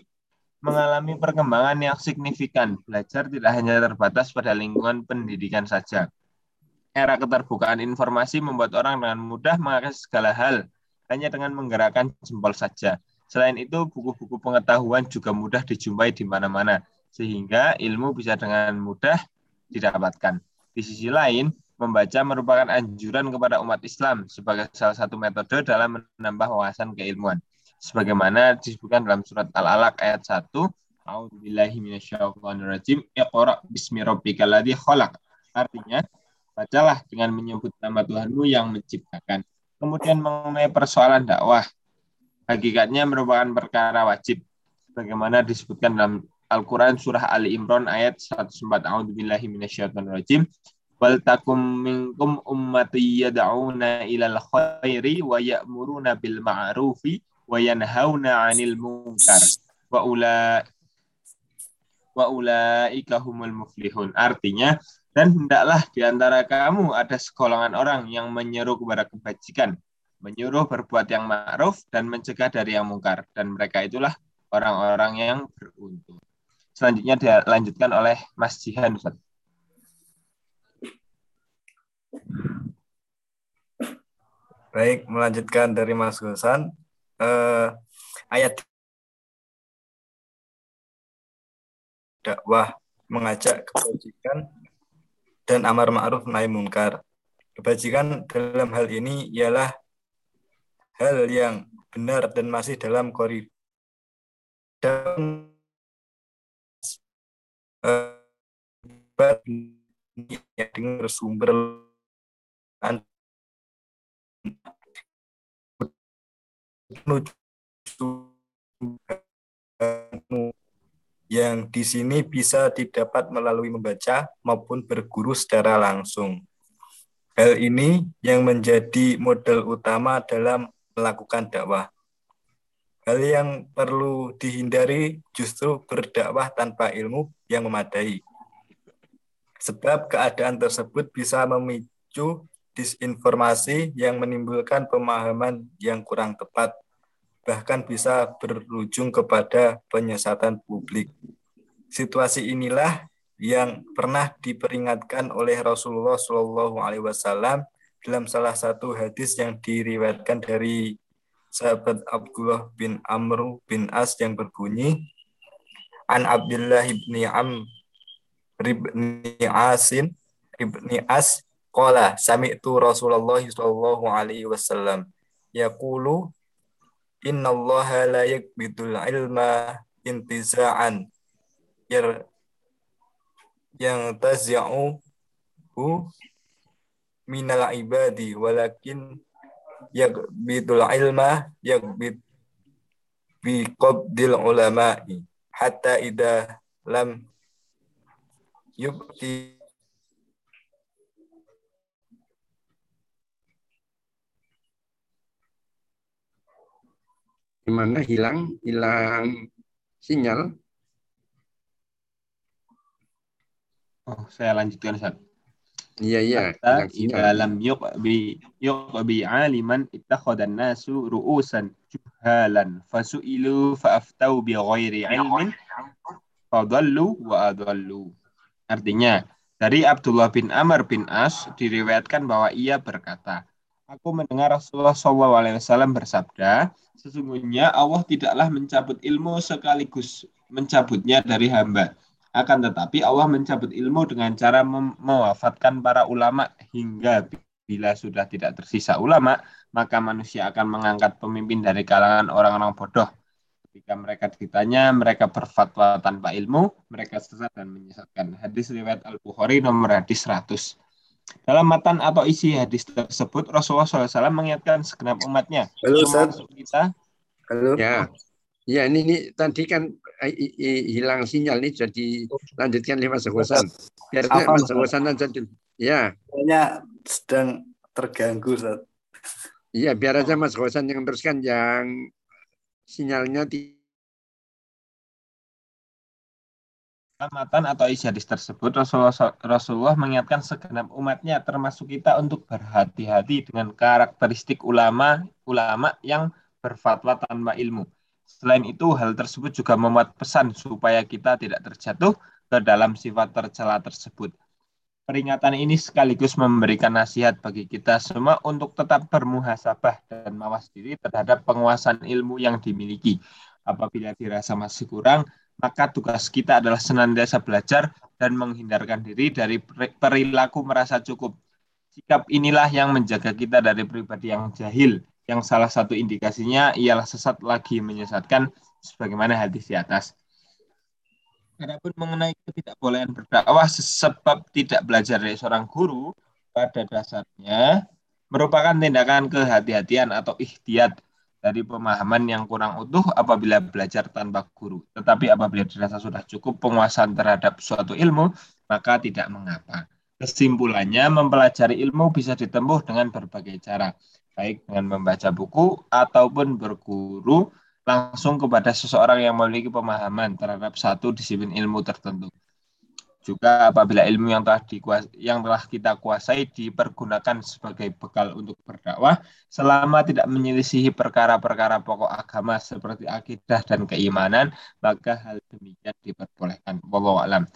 mengalami perkembangan yang signifikan. Belajar tidak hanya terbatas pada lingkungan pendidikan saja Era keterbukaan informasi membuat orang dengan mudah mengakses segala hal hanya dengan menggerakkan jempol saja. Selain itu, buku-buku pengetahuan juga mudah dijumpai di mana-mana, sehingga ilmu bisa dengan mudah didapatkan. Di sisi lain, membaca merupakan anjuran kepada umat Islam sebagai salah satu metode dalam menambah wawasan keilmuan. Sebagaimana disebutkan dalam surat Al-Alaq ayat 1, A'udzubillahi. Iqra bismi rabbikal ladzi khalaq. Artinya, Bacalah dengan menyebut nama Tuhanmu yang menciptakan. Kemudian mengenai persoalan dakwah, hakikatnya merupakan perkara wajib. Bagaimana disebutkan dalam Al-Quran surah Ali Imran ayat 104. A'udzubillahi minasyaitonirrajim. Wal takum minkum ummati yad'una ilal khairi wa ya'muruna bil ma'rufi wa yanhauna 'anil munkar. Wa ula wa ulaika humul muflihun. Artinya, dan hendaklah di antara kamu ada sekolongan orang yang menyeru kepada kebajikan, menyuruh berbuat yang ma'ruf dan mencegah dari yang mungkar. Dan mereka itulah orang-orang yang beruntung. Selanjutnya dilanjutkan oleh Mas Jihan Ustaz. Baik, melanjutkan dari Mas Gusan. Eh, ayat dakwah mengajak kebajikan dan amar ma'ruf nahi mungkar. Kebajikan dalam hal ini ialah hal yang benar dan masih dalam koridor dengan bersumber yang di sini bisa didapat melalui membaca maupun berguru secara langsung. Hal ini yang menjadi modal utama dalam melakukan dakwah. Hal yang perlu dihindari justru berdakwah tanpa ilmu yang memadai. Sebab keadaan tersebut bisa memicu disinformasi yang menimbulkan pemahaman yang kurang tepat bahkan bisa berujung kepada penyesatan publik. Situasi inilah yang pernah diperingatkan oleh Rasulullah Shallallahu Alaihi Wasallam dalam salah satu hadis yang diriwayatkan dari sahabat Abdullah bin Amr bin As yang berbunyi An Abdullah bin Am ibni Asin ibni As qala sami'tu Rasulullah sallallahu alaihi wasallam yaqulu Inna Allah la yakbidul ilma intiza'an. Yar yang tazi'u hu minal ibadi walakin yakbidul ilma yakbid bi qabdil ulama'i hatta ida lam yubti Gimana hilang? Hilang sinyal? Oh, saya lanjutkan Ustaz. Iya, iya. Hatta idza lam yuqbi yuqbi aliman ittakhadha an-nasu ru'usan juhalan fasu'ilu fa'aftau bi ghairi ilmin fadallu wa adallu. Artinya, dari Abdullah bin Amr bin As diriwayatkan bahwa ia berkata, Aku mendengar Rasulullah SAW bersabda, Sesungguhnya Allah tidaklah mencabut ilmu sekaligus mencabutnya dari hamba. Akan tetapi Allah mencabut ilmu dengan cara mewafatkan para ulama hingga bila sudah tidak tersisa ulama, maka manusia akan mengangkat pemimpin dari kalangan orang-orang bodoh. Ketika mereka ditanya, mereka berfatwa tanpa ilmu, mereka sesat dan menyesatkan. Hadis riwayat Al-Bukhari nomor hadis 100. Dalam matan atau isi hadis tersebut, Rasulullah SAW mengingatkan segenap umatnya. Halo, Ustaz. Kita. Halo. Ya. Ya, ini, ini tadi kan eh, hilang sinyal nih jadi lanjutkan lima segosan. Biar Mas segosan aja dulu. Ya. Kayaknya sedang terganggu, Ustaz. Iya, biar aja Mas Gosan yang teruskan yang sinyalnya di Amatan atau isi hadis tersebut, Rasulullah, Rasulullah mengingatkan segenap umatnya, termasuk kita untuk berhati-hati dengan karakteristik ulama ulama yang berfatwa tanpa ilmu. Selain itu, hal tersebut juga memuat pesan supaya kita tidak terjatuh ke dalam sifat tercela tersebut. Peringatan ini sekaligus memberikan nasihat bagi kita semua untuk tetap bermuhasabah dan mawas diri terhadap penguasaan ilmu yang dimiliki. Apabila dirasa masih kurang, maka tugas kita adalah senantiasa belajar dan menghindarkan diri dari perilaku merasa cukup. Sikap inilah yang menjaga kita dari pribadi yang jahil, yang salah satu indikasinya ialah sesat lagi menyesatkan sebagaimana hadis di atas. Adapun mengenai ketidakbolehan berdakwah sebab tidak belajar dari seorang guru, pada dasarnya merupakan tindakan kehati-hatian atau ikhtiat dari pemahaman yang kurang utuh apabila belajar tanpa guru. Tetapi apabila dirasa sudah cukup penguasaan terhadap suatu ilmu, maka tidak mengapa. Kesimpulannya, mempelajari ilmu bisa ditempuh dengan berbagai cara, baik dengan membaca buku ataupun berguru langsung kepada seseorang yang memiliki pemahaman terhadap satu disiplin ilmu tertentu. Juga apabila ilmu yang telah dikuas yang telah kita kuasai dipergunakan sebagai bekal untuk berdakwah selama tidak menyelisihi perkara-perkara pokok agama seperti akidah dan keimanan, maka hal demikian diperbolehkan. Wallahu alam.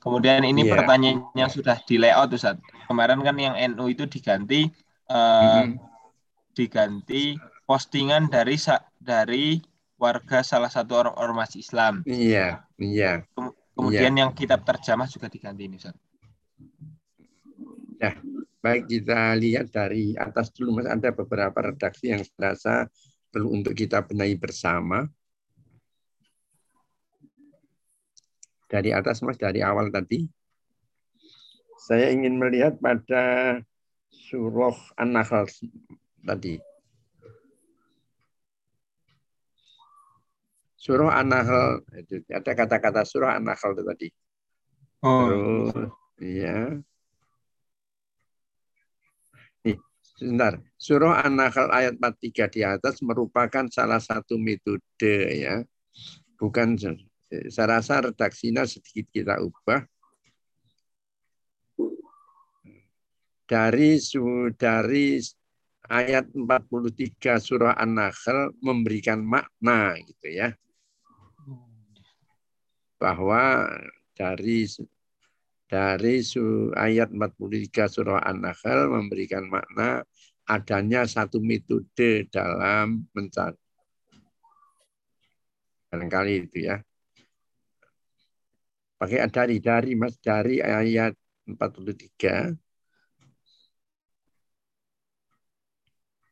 Kemudian ini yeah. pertanyaannya sudah di layout Ustaz. Kemarin kan yang NU itu diganti uh, mm -hmm. diganti postingan dari dari warga salah satu orang ormas Islam. Iya, iya. Kemudian ya. yang kitab terjemah juga diganti ini, Ustaz. Ya, baik kita lihat dari atas dulu Mas ada beberapa redaksi yang serasa perlu untuk kita benahi bersama. Dari atas Mas dari awal tadi. Saya ingin melihat pada surah An-Nahl tadi. Surah An-Nahl itu ada kata-kata surah An-Nahl itu tadi. Oh. Terus iya. Nih, sebentar. Surah An-Nahl ayat 43 di atas merupakan salah satu metode ya. Bukan saya rasa redaksinya sedikit kita ubah. Dari dari ayat 43 surah An-Nahl memberikan makna gitu ya bahwa dari dari ayat 43 surah An-Nahl memberikan makna adanya satu metode dalam mencari. Barangkali itu ya. Pakai dari dari Mas dari ayat 43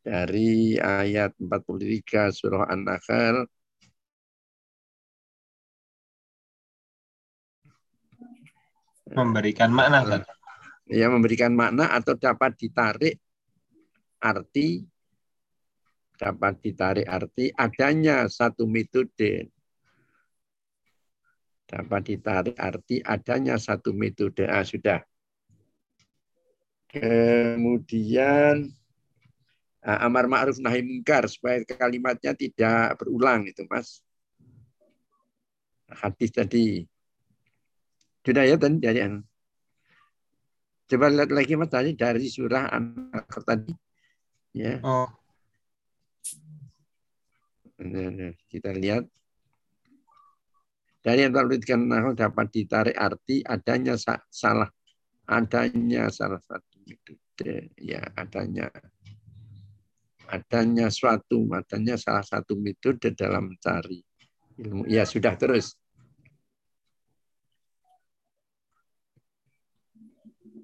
dari ayat 43 surah An-Nahl memberikan makna kan? Ya, memberikan makna atau dapat ditarik arti dapat ditarik arti adanya satu metode. Dapat ditarik arti adanya satu metode. Ah, sudah. Kemudian ah, amar ma'ruf nahi mungkar supaya kalimatnya tidak berulang itu mas. Hadis tadi sudah ya tadi dari Coba lihat lagi mas tadi dari surah anak tadi. Ya. Oh. Nah, kita lihat. Dari yang terlihatkan dapat ditarik arti adanya salah. Adanya salah satu. Metode ya adanya. Adanya suatu adanya salah satu metode dalam mencari ilmu. Ya sudah terus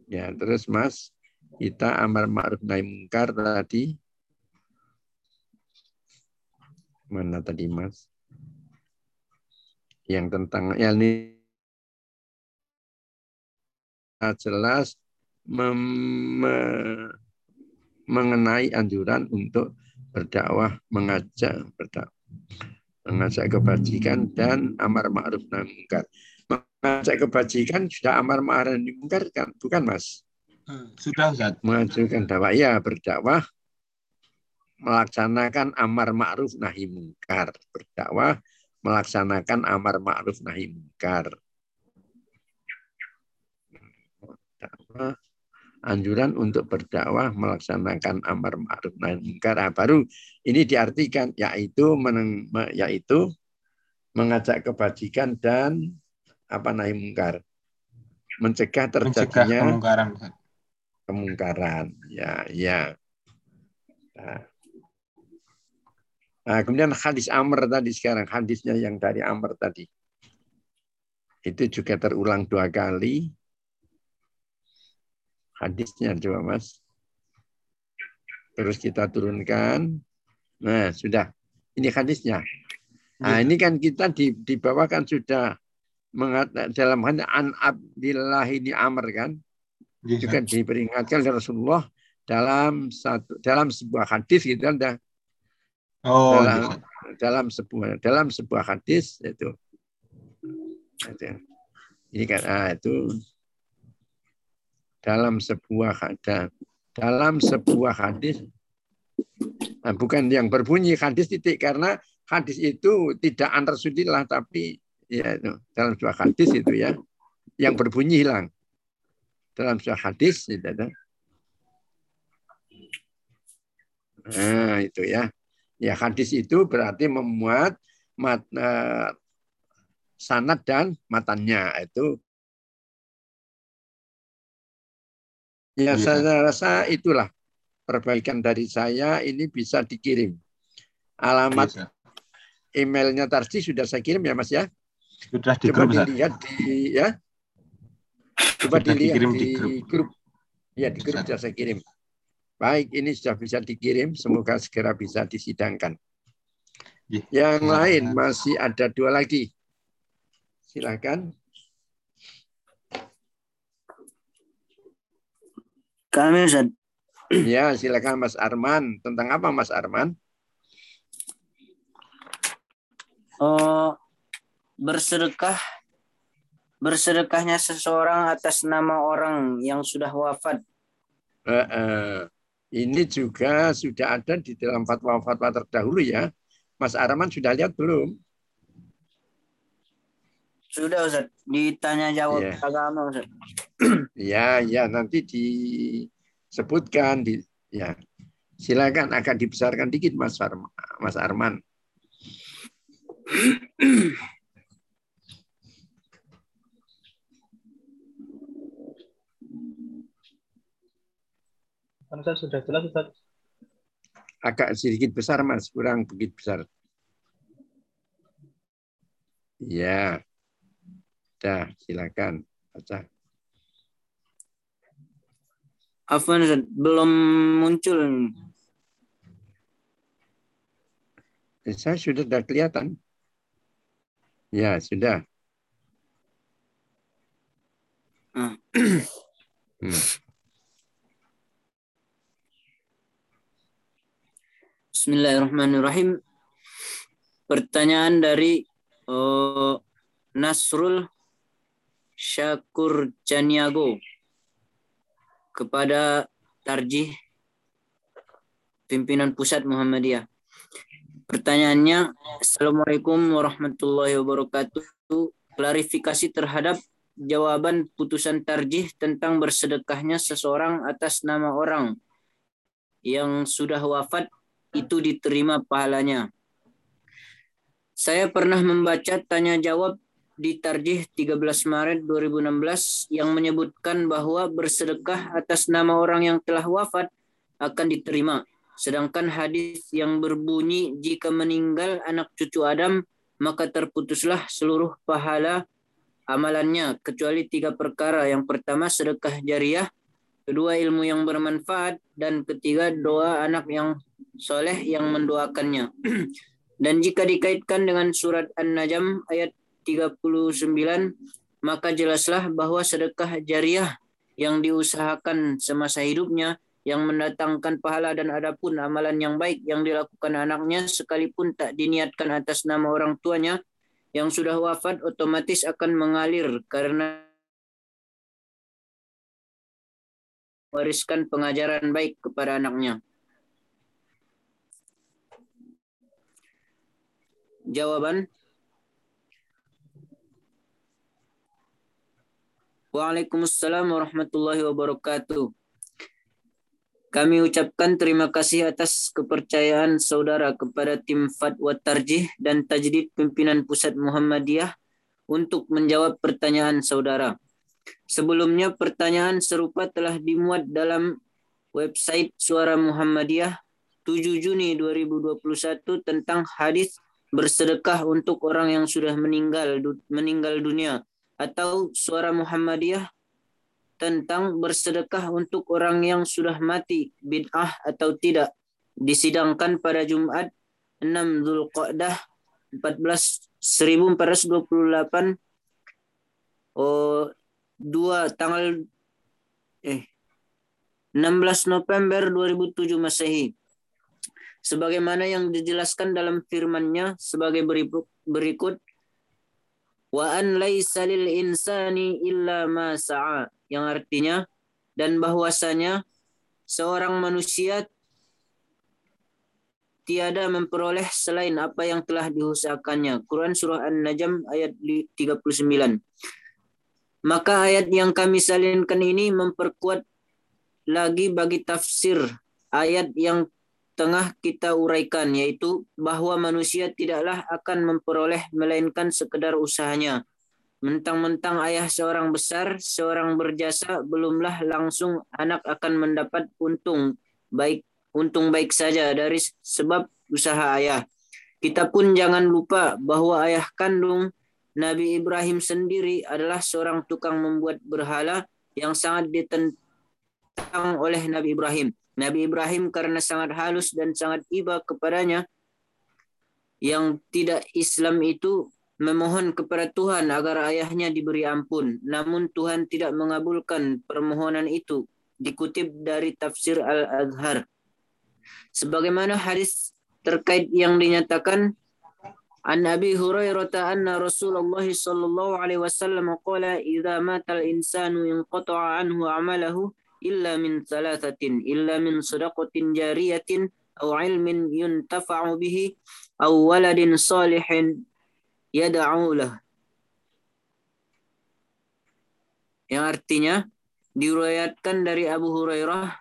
Ya, terus Mas, kita amar ma'ruf nahi mungkar tadi. Mana tadi Mas? Yang tentang ya ini jelas mem, me, mengenai anjuran untuk berdakwah, mengajak berdakwah, mengajak kebajikan dan amar ma'ruf nahi mungkar mengajak kebajikan sudah amar ma'ruf mungkar kan bukan Mas? Hmm, sudah Ustaz. Mengajukan dakwah. Ya berdakwah. Melaksanakan amar ma'ruf nahi mungkar. Berdakwah melaksanakan amar ma'ruf nahi mungkar. Dakwah anjuran untuk berdakwah melaksanakan amar ma'ruf nahi mungkar. Nah, baru ini diartikan yaitu meneng, yaitu mengajak kebajikan dan apa nahi mungkar? Mencegah terjadinya Mencegah kemungkaran. Kemungkaran. Ya, ya. Nah. nah, kemudian hadis Amr tadi sekarang hadisnya yang dari Amr tadi. Itu juga terulang dua kali. Hadisnya coba Mas. Terus kita turunkan. Nah, sudah. Ini hadisnya. Nah, ini kan kita dibawakan sudah mengat dalam hal an Abdillah ini Amr kan? juga diperingatkan oleh Rasulullah dalam satu dalam sebuah hadis gitu kan Oh, dalam, iya. dalam sebuah dalam sebuah hadis itu, itu. ini kan ah, itu dalam sebuah ada dalam sebuah hadis nah, bukan yang berbunyi hadis titik karena hadis itu tidak antar sudilah tapi ya itu dalam sebuah hadis itu ya yang berbunyi hilang dalam sebuah hadis itu ada nah itu ya Ya hadis itu berarti memuat mat, eh, sanad dan matanya itu. Ya Iya. saya rasa itulah perbaikan dari saya ini bisa dikirim. Alamat Bisa. emailnya Tarsi sudah saya kirim ya Mas ya. Sudah di Coba grup, dilihat di ya. Coba Sudah dilihat dikirim di, di grup. grup. Ya di grup Sudah. saya kirim. Baik, ini sudah bisa dikirim. Semoga segera bisa disidangkan. Iya. Yang lain masih ada dua lagi. Silakan. Kami Ustaz. Ya, silakan Mas Arman. Tentang apa Mas Arman? Oh, bersedekah bersedekahnya seseorang atas nama orang yang sudah wafat. Eh, eh, ini juga sudah ada di dalam fatwa-fatwa terdahulu ya. Mas Arman sudah lihat belum? Sudah Ustaz, ditanya jawab Iya. agama Ustaz. Ya, ya nanti disebutkan di ya. Silakan akan dibesarkan dikit Mas Arman. Mas Arman. Kan Ustaz sudah jelas Ustaz. Agak sedikit besar Mas, kurang begitu besar. Ya. Dah, silakan baca. Afwan Ustaz, belum muncul. Eh, Saya sudah sudah kelihatan. Ya, sudah. Ah. Hmm. Bismillahirrahmanirrahim. Pertanyaan dari eh, Nasrul Syakur Caniago kepada Tarjih pimpinan pusat Muhammadiyah. Pertanyaannya, Assalamualaikum warahmatullahi wabarakatuh. Klarifikasi terhadap jawaban putusan tarjih tentang bersedekahnya seseorang atas nama orang yang sudah wafat itu diterima pahalanya. Saya pernah membaca tanya jawab di Tarjih 13 Maret 2016 yang menyebutkan bahwa bersedekah atas nama orang yang telah wafat akan diterima. Sedangkan hadis yang berbunyi jika meninggal anak cucu Adam maka terputuslah seluruh pahala amalannya kecuali tiga perkara. Yang pertama sedekah jariah, kedua ilmu yang bermanfaat, dan ketiga doa anak yang soleh yang mendoakannya. [clears throat] Dan jika dikaitkan dengan surat An-Najm ayat 39, maka jelaslah bahwa sedekah jariah yang diusahakan semasa hidupnya yang mendatangkan pahala dan adapun amalan yang baik yang dilakukan anaknya sekalipun tak diniatkan atas nama orang tuanya yang sudah wafat otomatis akan mengalir karena wariskan pengajaran baik kepada anaknya. Jawaban Waalaikumsalam warahmatullahi wabarakatuh. Kami ucapkan terima kasih atas kepercayaan saudara kepada tim Fatwa Tarjih dan Tajdid Pimpinan Pusat Muhammadiyah untuk menjawab pertanyaan saudara. Sebelumnya pertanyaan serupa telah dimuat dalam website Suara Muhammadiyah 7 Juni 2021 tentang hadis bersedekah untuk orang yang sudah meninggal meninggal dunia atau Suara Muhammadiyah tentang bersedekah untuk orang yang sudah mati bid'ah atau tidak. Disidangkan pada Jumat 6 Zulqa'dah 14 1428 oh 2 tanggal eh 16 November 2007 Masehi. Sebagaimana yang dijelaskan dalam firman-Nya sebagai berikut wa an laisa lil insani illa ma sa'a yang artinya dan bahwasanya seorang manusia tiada memperoleh selain apa yang telah diusahakannya. Quran surah An-Najm ayat 39. Maka ayat yang kami salinkan ini memperkuat lagi bagi tafsir ayat yang tengah kita uraikan yaitu bahwa manusia tidaklah akan memperoleh melainkan sekedar usahanya. Mentang-mentang ayah seorang besar, seorang berjasa, belumlah langsung anak akan mendapat untung baik untung baik saja dari sebab usaha ayah. Kita pun jangan lupa bahwa ayah kandung Nabi Ibrahim sendiri adalah seorang tukang membuat berhala yang sangat ditentang oleh Nabi Ibrahim. Nabi Ibrahim karena sangat halus dan sangat iba kepadanya yang tidak Islam itu memohon kepada Tuhan agar ayahnya diberi ampun. Namun Tuhan tidak mengabulkan permohonan itu. Dikutip dari tafsir Al-Azhar. Sebagaimana hadis terkait yang dinyatakan An Abi Hurairah anna Rasulullah sallallahu alaihi wasallam qala idza mata al-insanu inqata'a anhu 'amaluhu illa min thalathatin illa min sadaqatin jariyatin aw 'ilmin yuntafa'u bihi aw waladin salihin yad'u lah. Yang artinya diriwayatkan dari Abu Hurairah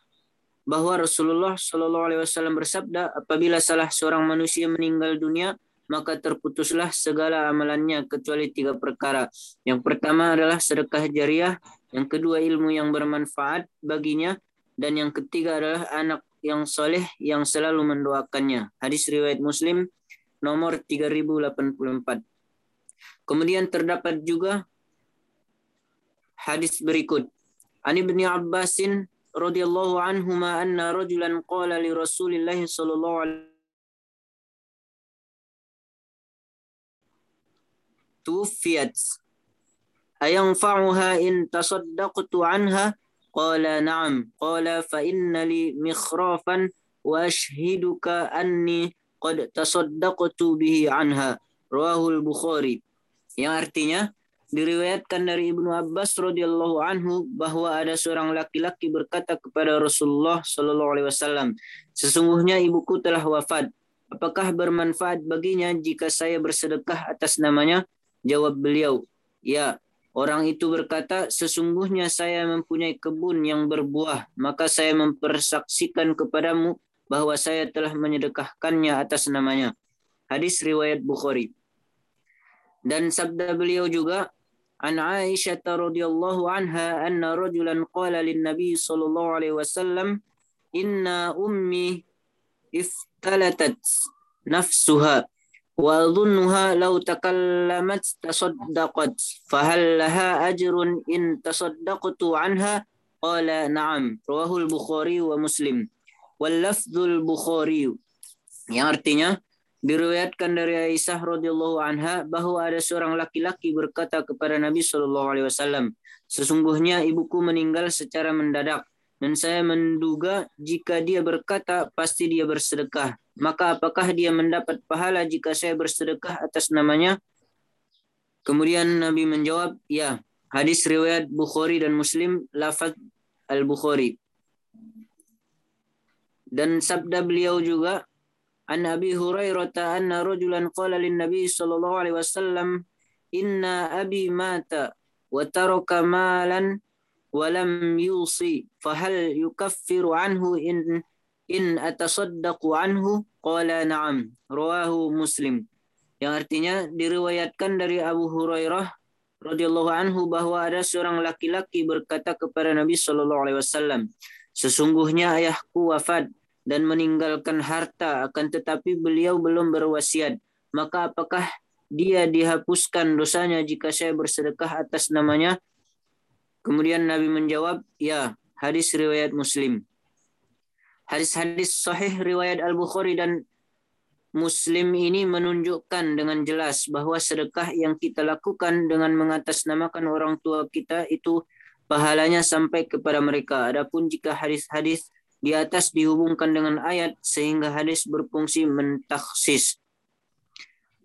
bahwa Rasulullah Shallallahu Alaihi Wasallam bersabda, apabila salah seorang manusia meninggal dunia, maka terputuslah segala amalannya kecuali tiga perkara. Yang pertama adalah sedekah jariah, yang kedua ilmu yang bermanfaat baginya, dan yang ketiga adalah anak yang soleh yang selalu mendoakannya. Hadis riwayat Muslim nomor 3084. Kemudian terdapat juga hadis berikut. Ani bin Abbasin radhiyallahu anhuma anna rajulan qala li Rasulillah sallallahu alaihi توفيت. ayanfa'uha in tasaddaqtu anha qala na'am qala fa inna li mikhrafan wa ashhiduka anni qad tasaddaqtu bihi anha rawahul bukhari yang artinya diriwayatkan dari Ibnu Abbas radhiyallahu anhu bahwa ada seorang laki-laki berkata kepada Rasulullah shallallahu alaihi wasallam, sesungguhnya ibuku telah wafat. Apakah bermanfaat baginya jika saya bersedekah atas namanya? Jawab beliau, ya, orang itu berkata, sesungguhnya saya mempunyai kebun yang berbuah, maka saya mempersaksikan kepadamu bahwa saya telah menyedekahkannya atas namanya. Hadis riwayat Bukhari. Dan sabda beliau juga, An Aisyah radhiyallahu anha anna rajulan qala lin Nabi sallallahu alaihi wasallam inna ummi iftalatat nafsuha wa dhunnuha law takallamat tasaddaqat fahal laha ajrun in tasaddaqtu anha qala na'am rawahul bukhari wa muslim wal lafdzul bukhari yang artinya diriwayatkan dari Aisyah radhiyallahu anha bahwa ada seorang laki-laki berkata kepada Nabi sallallahu alaihi wasallam, "Sesungguhnya ibuku meninggal secara mendadak dan saya menduga jika dia berkata pasti dia bersedekah maka apakah dia mendapat pahala jika saya bersedekah atas namanya? Kemudian Nabi menjawab, ya. Hadis riwayat Bukhari dan Muslim, lafaz Al-Bukhari. Dan sabda beliau juga, An Abi Hurairah anna rajulan qala lin Nabi sallallahu alaihi wasallam, "Inna abi mata wa taraka malan wa lam yusi, fahal yukaffiru anhu in in atasaddaqu anhu qala na'am. Rawahu muslim. Yang artinya diriwayatkan dari Abu Hurairah radhiyallahu anhu bahwa ada seorang laki-laki berkata kepada Nabi Shallallahu alaihi wasallam sesungguhnya ayahku wafat dan meninggalkan harta akan tetapi beliau belum berwasiat. Maka apakah dia dihapuskan dosanya jika saya bersedekah atas namanya? Kemudian Nabi menjawab ya hadis riwayat Muslim. Hadis-hadis sahih riwayat Al-Bukhari dan Muslim ini menunjukkan dengan jelas bahwa sedekah yang kita lakukan dengan mengatasnamakan orang tua kita itu pahalanya sampai kepada mereka. Adapun jika hadis-hadis di atas dihubungkan dengan ayat sehingga hadis berfungsi mentaksis,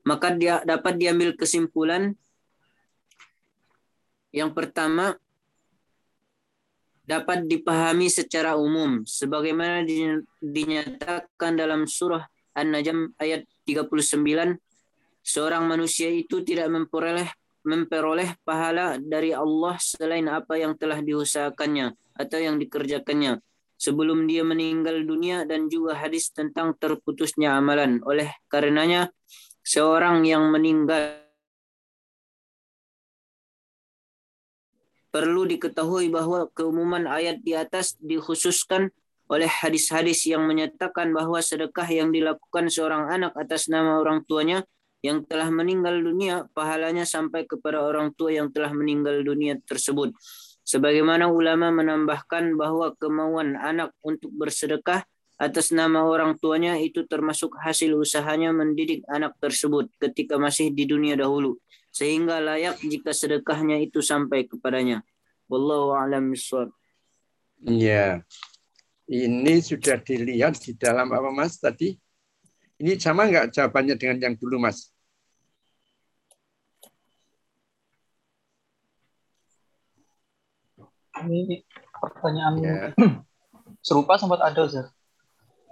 maka dia dapat diambil kesimpulan yang pertama dapat dipahami secara umum sebagaimana dinyatakan dalam surah An-Najm ayat 39 seorang manusia itu tidak memperoleh memperoleh pahala dari Allah selain apa yang telah diusahakannya atau yang dikerjakannya sebelum dia meninggal dunia dan juga hadis tentang terputusnya amalan. Oleh karenanya seorang yang meninggal perlu diketahui bahwa keumuman ayat di atas dikhususkan oleh hadis-hadis yang menyatakan bahwa sedekah yang dilakukan seorang anak atas nama orang tuanya yang telah meninggal dunia pahalanya sampai kepada orang tua yang telah meninggal dunia tersebut. Sebagaimana ulama menambahkan bahwa kemauan anak untuk bersedekah atas nama orang tuanya itu termasuk hasil usahanya mendidik anak tersebut ketika masih di dunia dahulu sehingga layak jika sedekahnya itu sampai kepadanya. Wallahu a'lam bishawab. Iya. Ini sudah dilihat di dalam apa Mas tadi? Ini sama nggak jawabannya dengan yang dulu, Mas? Ini pertanyaan Ya. [clears throat] serupa sempat ada, Ustaz.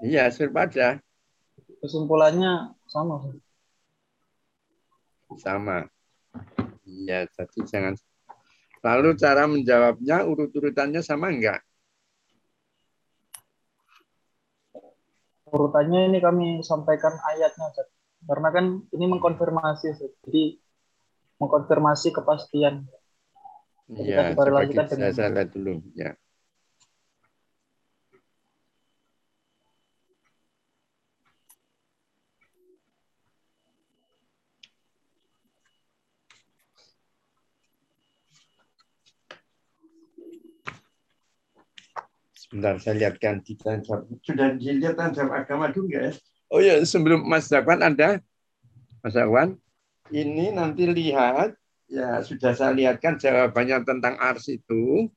Iya, serupa ada. Kesimpulannya sama. Sama. Iya, jadi jangan. Lalu cara menjawabnya urut-urutannya sama enggak? Urutannya ini kami sampaikan ayatnya, Ustaz. Karena kan ini mengkonfirmasi, Ustaz. Jadi mengkonfirmasi kepastian. Jadi Iya, kita coba korelasikan kita lihat dulu. Ya. Sebentar, saya lihatkan di tansab. Sudah dilihat tansab agama nggak ya? Oh ya, sebelum Mas Zakwan ada, Mas Zakwan, ini nanti lihat, ya sudah saya lihatkan jawabannya tentang ars itu,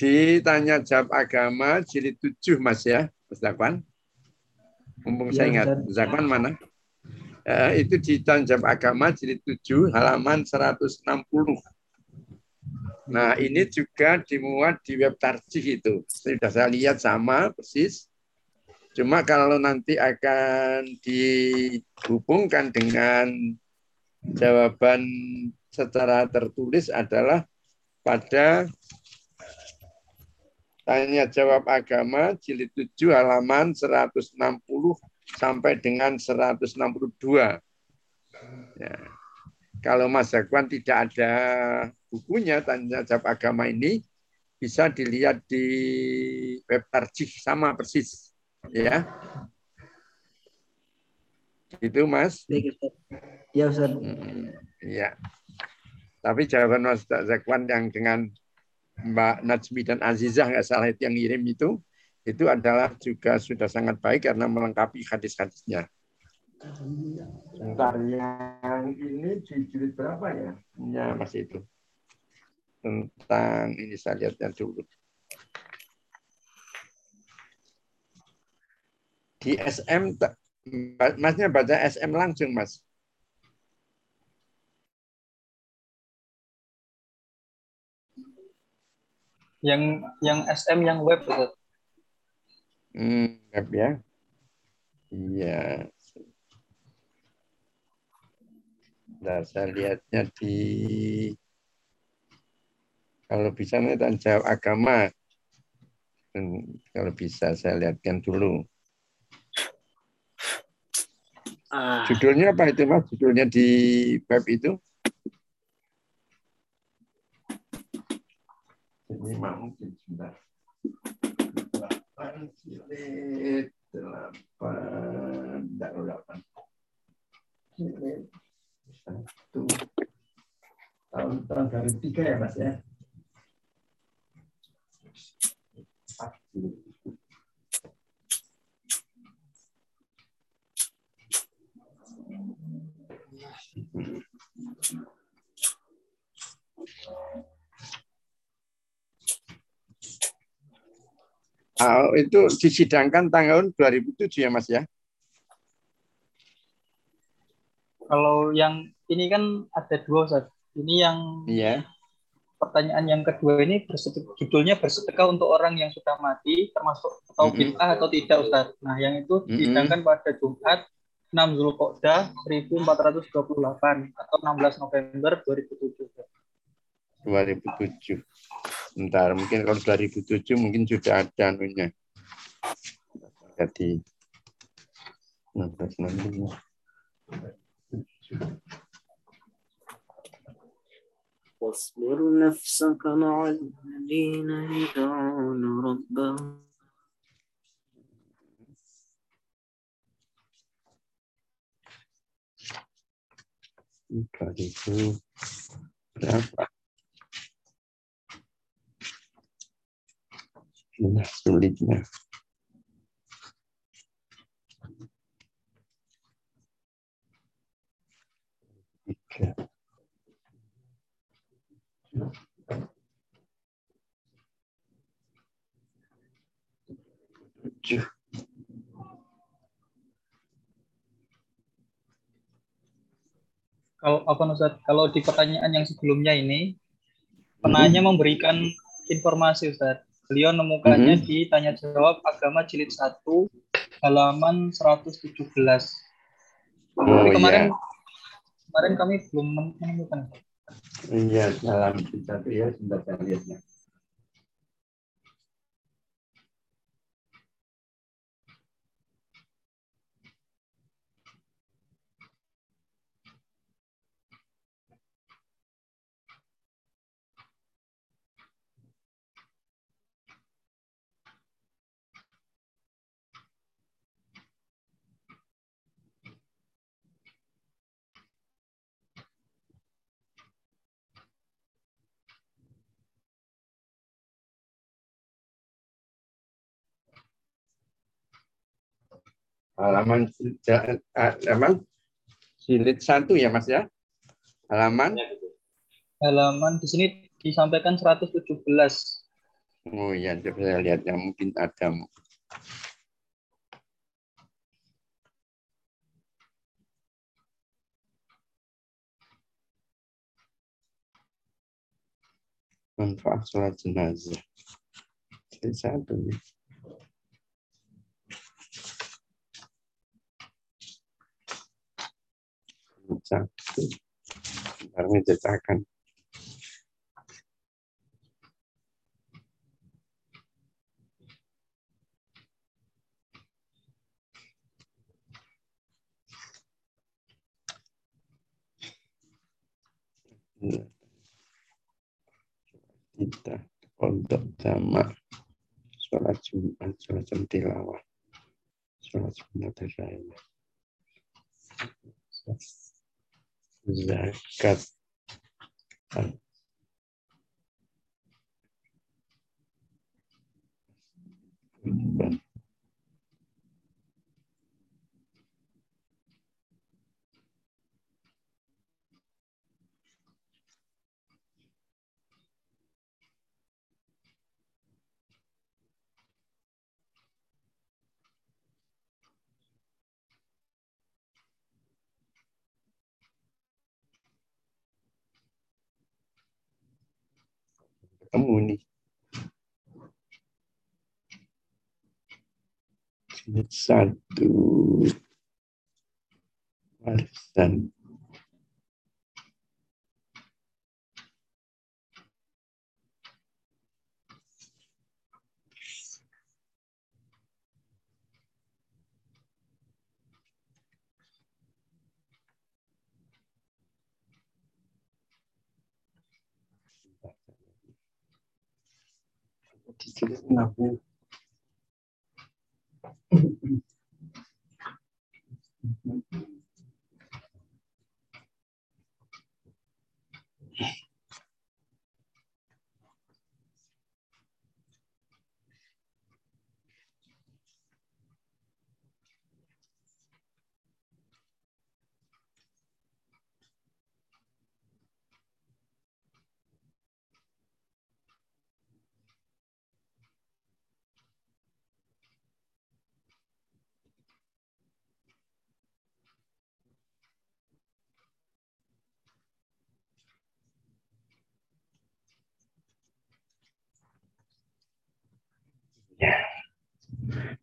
ditanya jawab agama jilid 7 Mas ya, Mas Zakwan. Mumpung saya Iya, ingat, Ustaz. Zakwan mana? Eh, itu di jawab agama jilid 7 halaman 160. Nah, ini juga dimuat di web tarjih itu. Sudah saya lihat sama persis. Cuma kalau nanti akan dihubungkan dengan jawaban secara tertulis adalah pada tanya jawab agama jilid 7 halaman 160 sampai dengan 162. Ya. Kalau Mas Zakwan tidak ada bukunya tanya jawab agama ini bisa dilihat di web tarjih sama persis ya. Itu Mas. Ya, Ustaz. Hmm, Iya. Tapi jawaban Mas Zakwan yang dengan Mbak Najmi dan Azizah nggak salah itu yang ngirim itu, itu adalah juga sudah sangat baik karena melengkapi hadis-hadisnya. Sebentar, yang ini di jilid berapa ya? Ya, masih itu. Tentang ini saya lihatnya dulu. Di SM, Masnya baca SM langsung, Mas. Yang yang SM yang web, Ustaz. Hmm, web ya. Iya. Nah, saya lihatnya di kalau bisa nih dan jawab agama. Hmm, kalau bisa saya lihatkan dulu. Ah, Judulnya apa itu Mas? Judulnya di web itu? Ini mah mungkin sebentar. Delapan jilid delapan, tidak delapan. Jilid satu. Tahun tahun dari tiga ya Mas ya. Empat. Ah, itu disidangkan tahun 2007 ya Mas ya? Kalau yang ini kan ada dua Ustaz. Ini yang Iya. pertanyaan yang kedua ini bersedek- judulnya bersedekah untuk orang yang sudah mati termasuk atau Mm-mm. bid'ah atau tidak Ustaz. Nah, yang itu Mm-mm. disidangkan pada Jumat 6 Zulqa'dah 1428 atau 16 November 2007. Ustaz. 2007. Bentar, mungkin kalau 2007 mungkin sudah ada anunya. Jadi 16 nanti. واصبر نفسك مع الذين يدعون ربهم ribu berapa? Tujuh. Kalau apa Ustaz? Kalau di pertanyaan yang sebelumnya ini penanya memberikan informasi Ustaz. Beliau nemukannya di tanya jawab agama jilid 1 halaman 117. Oh Tapi kemarin iya. kemarin kami belum menemukan. Iya, dalam satu ya, sebentar saya lihatnya. Halaman ja- halaman jilid satu ya Mas ya? Halaman Halaman di sini disampaikan 117. Oh iya, coba saya lihat yang mungkin ada. Manfaat sholat jenazah. Jadi satu nih. Satu. Ini cetakan. kita untuk jamak sholat Jumat, sholat jam tilawah, sholat sunat Да, как. Да. Ketemu nih. Jilid satu warisan sigues. [clears throat]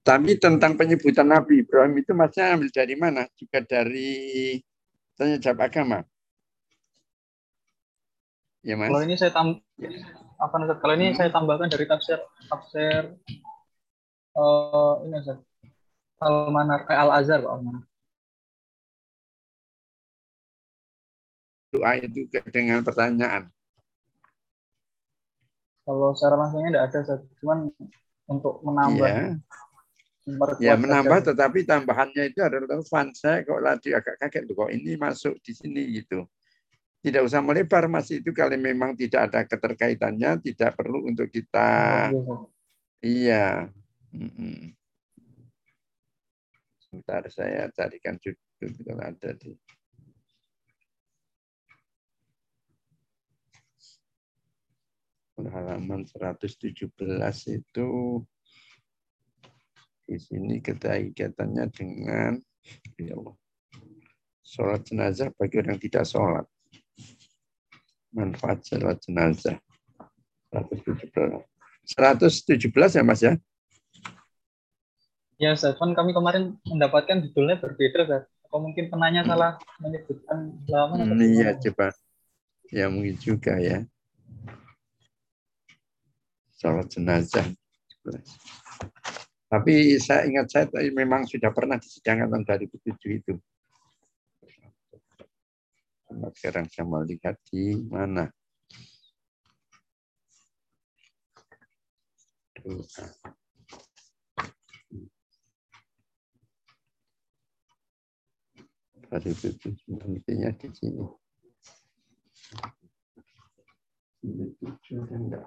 Tapi tentang penyebutan Nabi Ibrahim itu masnya ambil dari mana? Juga dari tanya jawab agama. Ya, Mas. Kalau ini saya tam apa nih? Kalau ini hmm. saya tambahkan dari tafsir tafsir uh, ini Ustaz. Al-Manar eh, Al-Azhar Pak Al-Manar. Doa itu dengan pertanyaan. Kalau secara langsungnya tidak ada, Ustaz. cuman untuk menambah. Iya. Ya menambah tetapi tambahannya itu adalah fun. Saya kok lagi agak kaget kok ini masuk di sini gitu. Tidak usah melebar mas itu kalau memang tidak ada keterkaitannya tidak perlu untuk kita oh, iya. iya. Sebentar saya carikan judul kalau ada di halaman 117 itu di sini kaitannya dengan ya Allah, sholat jenazah bagi orang yang tidak sholat. Manfaat sholat jenazah. 117. 117 ya Mas ya? Ya, Ustaz. Kan kami kemarin mendapatkan judulnya berbeda, Ustaz. Atau mungkin penanya hmm. salah menyebutkan halaman? Hmm, iya, coba. Ya, mungkin juga ya. Sholat jenazah. Tapi saya ingat saya memang sudah pernah disidangkan tahun 2007 itu. Sekarang saya mau lihat di mana. Dari itu intinya di sini. Ini tujuh enggak.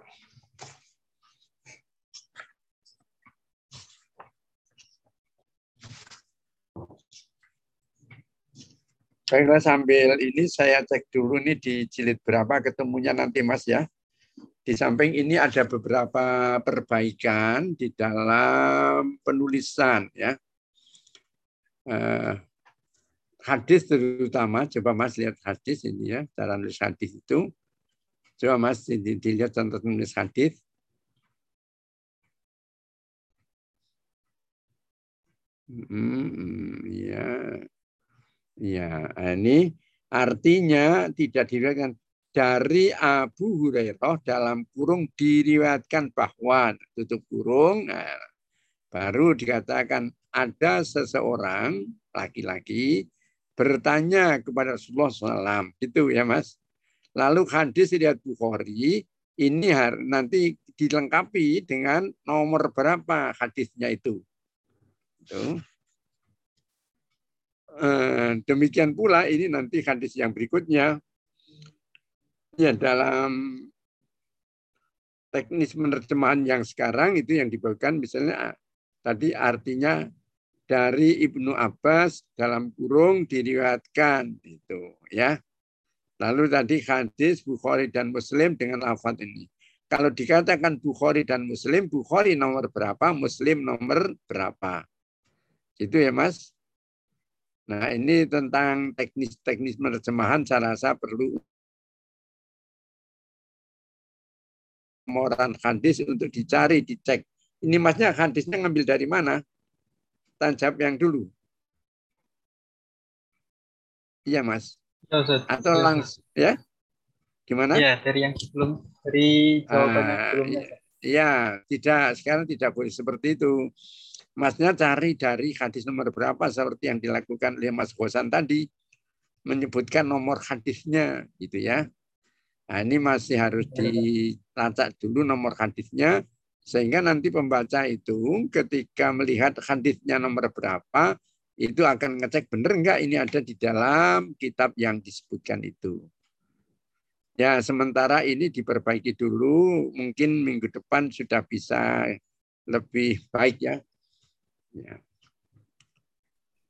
Baiklah sambil ini saya cek dulu nih di jilid berapa ketemunya nanti Mas ya. Di samping ini ada beberapa perbaikan di dalam penulisan ya. Uh, hadis terutama, coba Mas lihat hadis ini ya, cara nulis hadis itu. Coba Mas dilihat contoh nulis hadis. Hmm, ya. Ya, ini artinya tidak diriwayatkan. Dari Abu Hurairah dalam kurung diriwayatkan bahwa tutup kurung nah, baru dikatakan ada seseorang laki-laki bertanya kepada Rasulullah SAW gitu ya mas. Lalu hadis riwayat Bukhari ini nanti dilengkapi dengan nomor berapa hadisnya itu? Itu Eh, demikian pula ini nanti hadis yang berikutnya ya dalam teknis menerjemahan yang sekarang itu yang dibawakan misalnya tadi artinya dari Ibnu Abbas dalam kurung diriwayatkan itu ya. Lalu tadi hadis Bukhari dan Muslim dengan lafaz ini. Kalau dikatakan Bukhari dan Muslim, Bukhari nomor berapa, Muslim nomor berapa. Itu ya Mas. Nah ini tentang teknis-teknis menerjemahan saya rasa perlu moran hadis untuk dicari, dicek. Ini masnya hadisnya ngambil dari mana? Tanjab yang dulu. Iya mas. Ya, Atau ya, langsung ya? Gimana? Iya dari yang sebelum dari jawaban ah, sebelumnya. Iya tidak sekarang tidak boleh seperti itu. Masnya cari dari hadis nomor berapa seperti yang dilakukan oleh Mas Gosan tadi menyebutkan nomor hadisnya gitu ya. Nah, ini masih harus dilacak dulu nomor hadisnya sehingga nanti pembaca itu ketika melihat hadisnya nomor berapa itu akan ngecek benar enggak ini ada di dalam kitab yang disebutkan itu. Ya, sementara ini diperbaiki dulu, mungkin minggu depan sudah bisa lebih baik ya. Ya.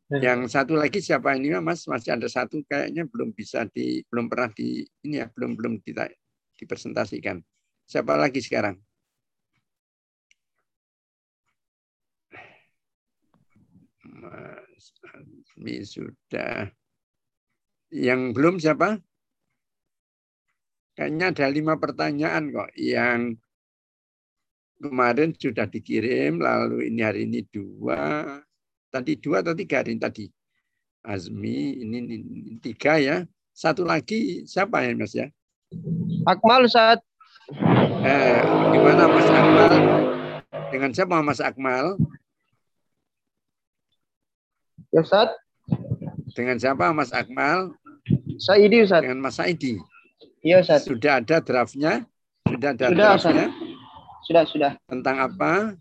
Yang satu lagi siapa ini Mas? Masih ada satu kayaknya belum bisa di belum pernah di ini ya belum belum kita dipresentasikan. Siapa lagi sekarang? Mas Azmi sudah. Yang belum siapa? Kayaknya ada lima pertanyaan kok yang kemarin sudah dikirim, lalu ini hari ini dua, tadi dua atau tiga hari ini tadi. Azmi, ini, ini, ini tiga ya. Satu lagi siapa ya Mas ya? Akmal saat Eh, gimana Mas Akmal? Dengan siapa Mas Akmal? ya Ustaz. Dengan siapa Mas Akmal? Saidi Ustaz. Dengan Mas Saidi. Iya Ustaz. Sudah ada draftnya? Sudah ada Sudah, Ustaz. Sudah sudah Tentang apa?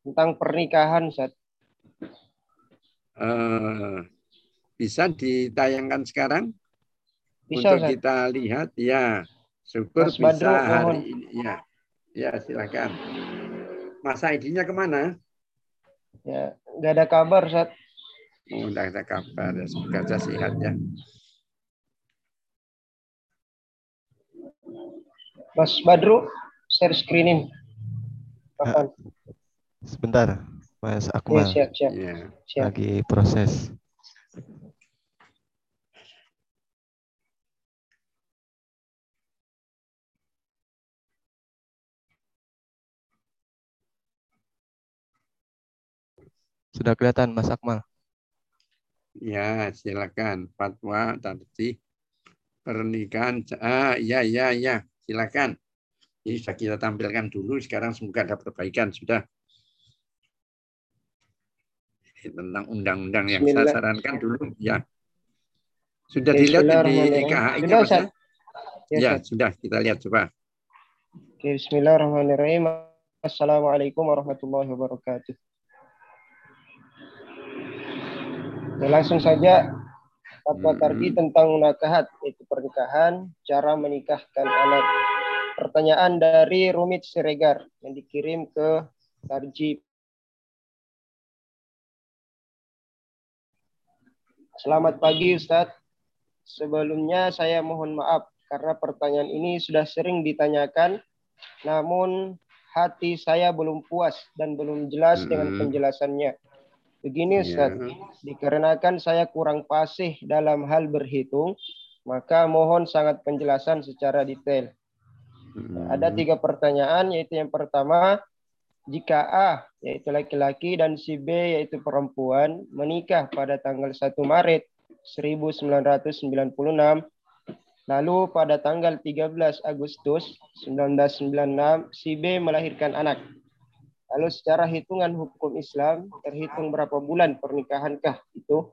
tentang pernikahan Ustaz. Eh, bisa ditayangkan sekarang Bisa untuk Ustaz. kita lihat? Ya, syukur Mas bisa mohon. hari ini. Ya, ya silakan. Mas Saidinya ke mana? Ya, nggak ada kabar Ustaz. Oh, udah ada kabar. Ya, Semoga saja sehat ya. Mas Badru share screening. Kapan? Sebentar, Mas Akmal. siap, siap, Ya. siap. Lagi proses. Sudah kelihatan Mas Akmal. Ya, silakan. Fatwa tadi pernikahan. Ah, ya, ya, ya. Silakan. Ini sudah kita tampilkan dulu. Sekarang semoga ada perbaikan. Sudah. Tentang undang-undang yang saya sarankan dulu. Ya. Sudah dilihat di Sudah, Mas, ya? Ustaz. Ya, Ya, Ustaz. sudah. Kita lihat coba. Oke, Bismillahirrahmanirrahim. Assalamualaikum warahmatullahi wabarakatuh. Ya, langsung saja fatwa Hmm. tarji tentang nakahat yaitu pernikahan, cara menikahkan anak. Pertanyaan dari Rumit Siregar yang dikirim ke Tarji. Selamat pagi Ustadz. Sebelumnya saya mohon maaf karena pertanyaan ini sudah sering ditanyakan namun hati saya belum puas dan belum jelas dengan Hmm. penjelasannya. Begini Ya. Ustaz, dikarenakan saya kurang fasih dalam hal berhitung, maka mohon sangat penjelasan secara detail. Hmm. Ada tiga pertanyaan, yaitu yang pertama, jika A, yaitu laki-laki, dan si B, yaitu perempuan, menikah pada tanggal 1 Maret 1996, lalu pada tanggal 13 Agustus 1996, si B melahirkan anak. Lalu secara hitungan hukum Islam, terhitung berapa bulan pernikahankah itu?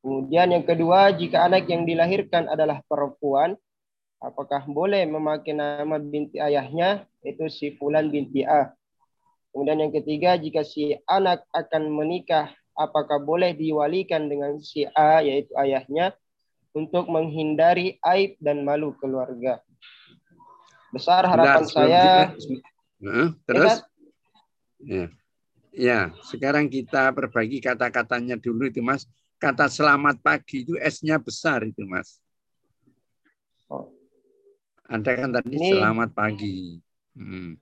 Kemudian yang kedua, jika anak yang dilahirkan adalah perempuan, apakah boleh memakai nama binti ayahnya, yaitu si Fulan binti A. Kemudian yang ketiga, jika si anak akan menikah, apakah boleh diwalikan dengan si A, yaitu ayahnya, untuk menghindari aib dan malu keluarga. Besar harapan Bentar, saya. kita- Nah, terus? Ya. ya, sekarang kita perbaiki kata-katanya dulu itu, Mas. Kata selamat pagi itu S-nya besar itu, Mas. Ada kan tadi Ini- selamat pagi. Hmm.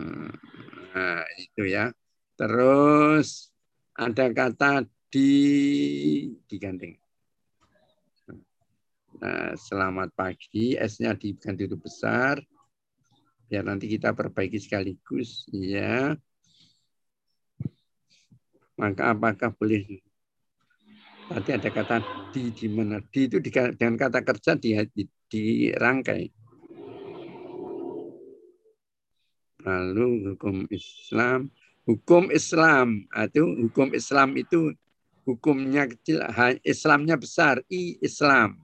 Nah, itu ya. Terus ada kata di digandeng. Nah, selamat pagi, S-nya diganti huruf besar. Biar nanti kita perbaiki sekaligus. Ya. Maka apakah boleh Tadi ada kata di di mana di itu dengan kata kerja di, di, dirangkai. Lalu hukum Islam, hukum Islam itu hukum Islam itu hukumnya kecil, Islamnya besar, i Islam.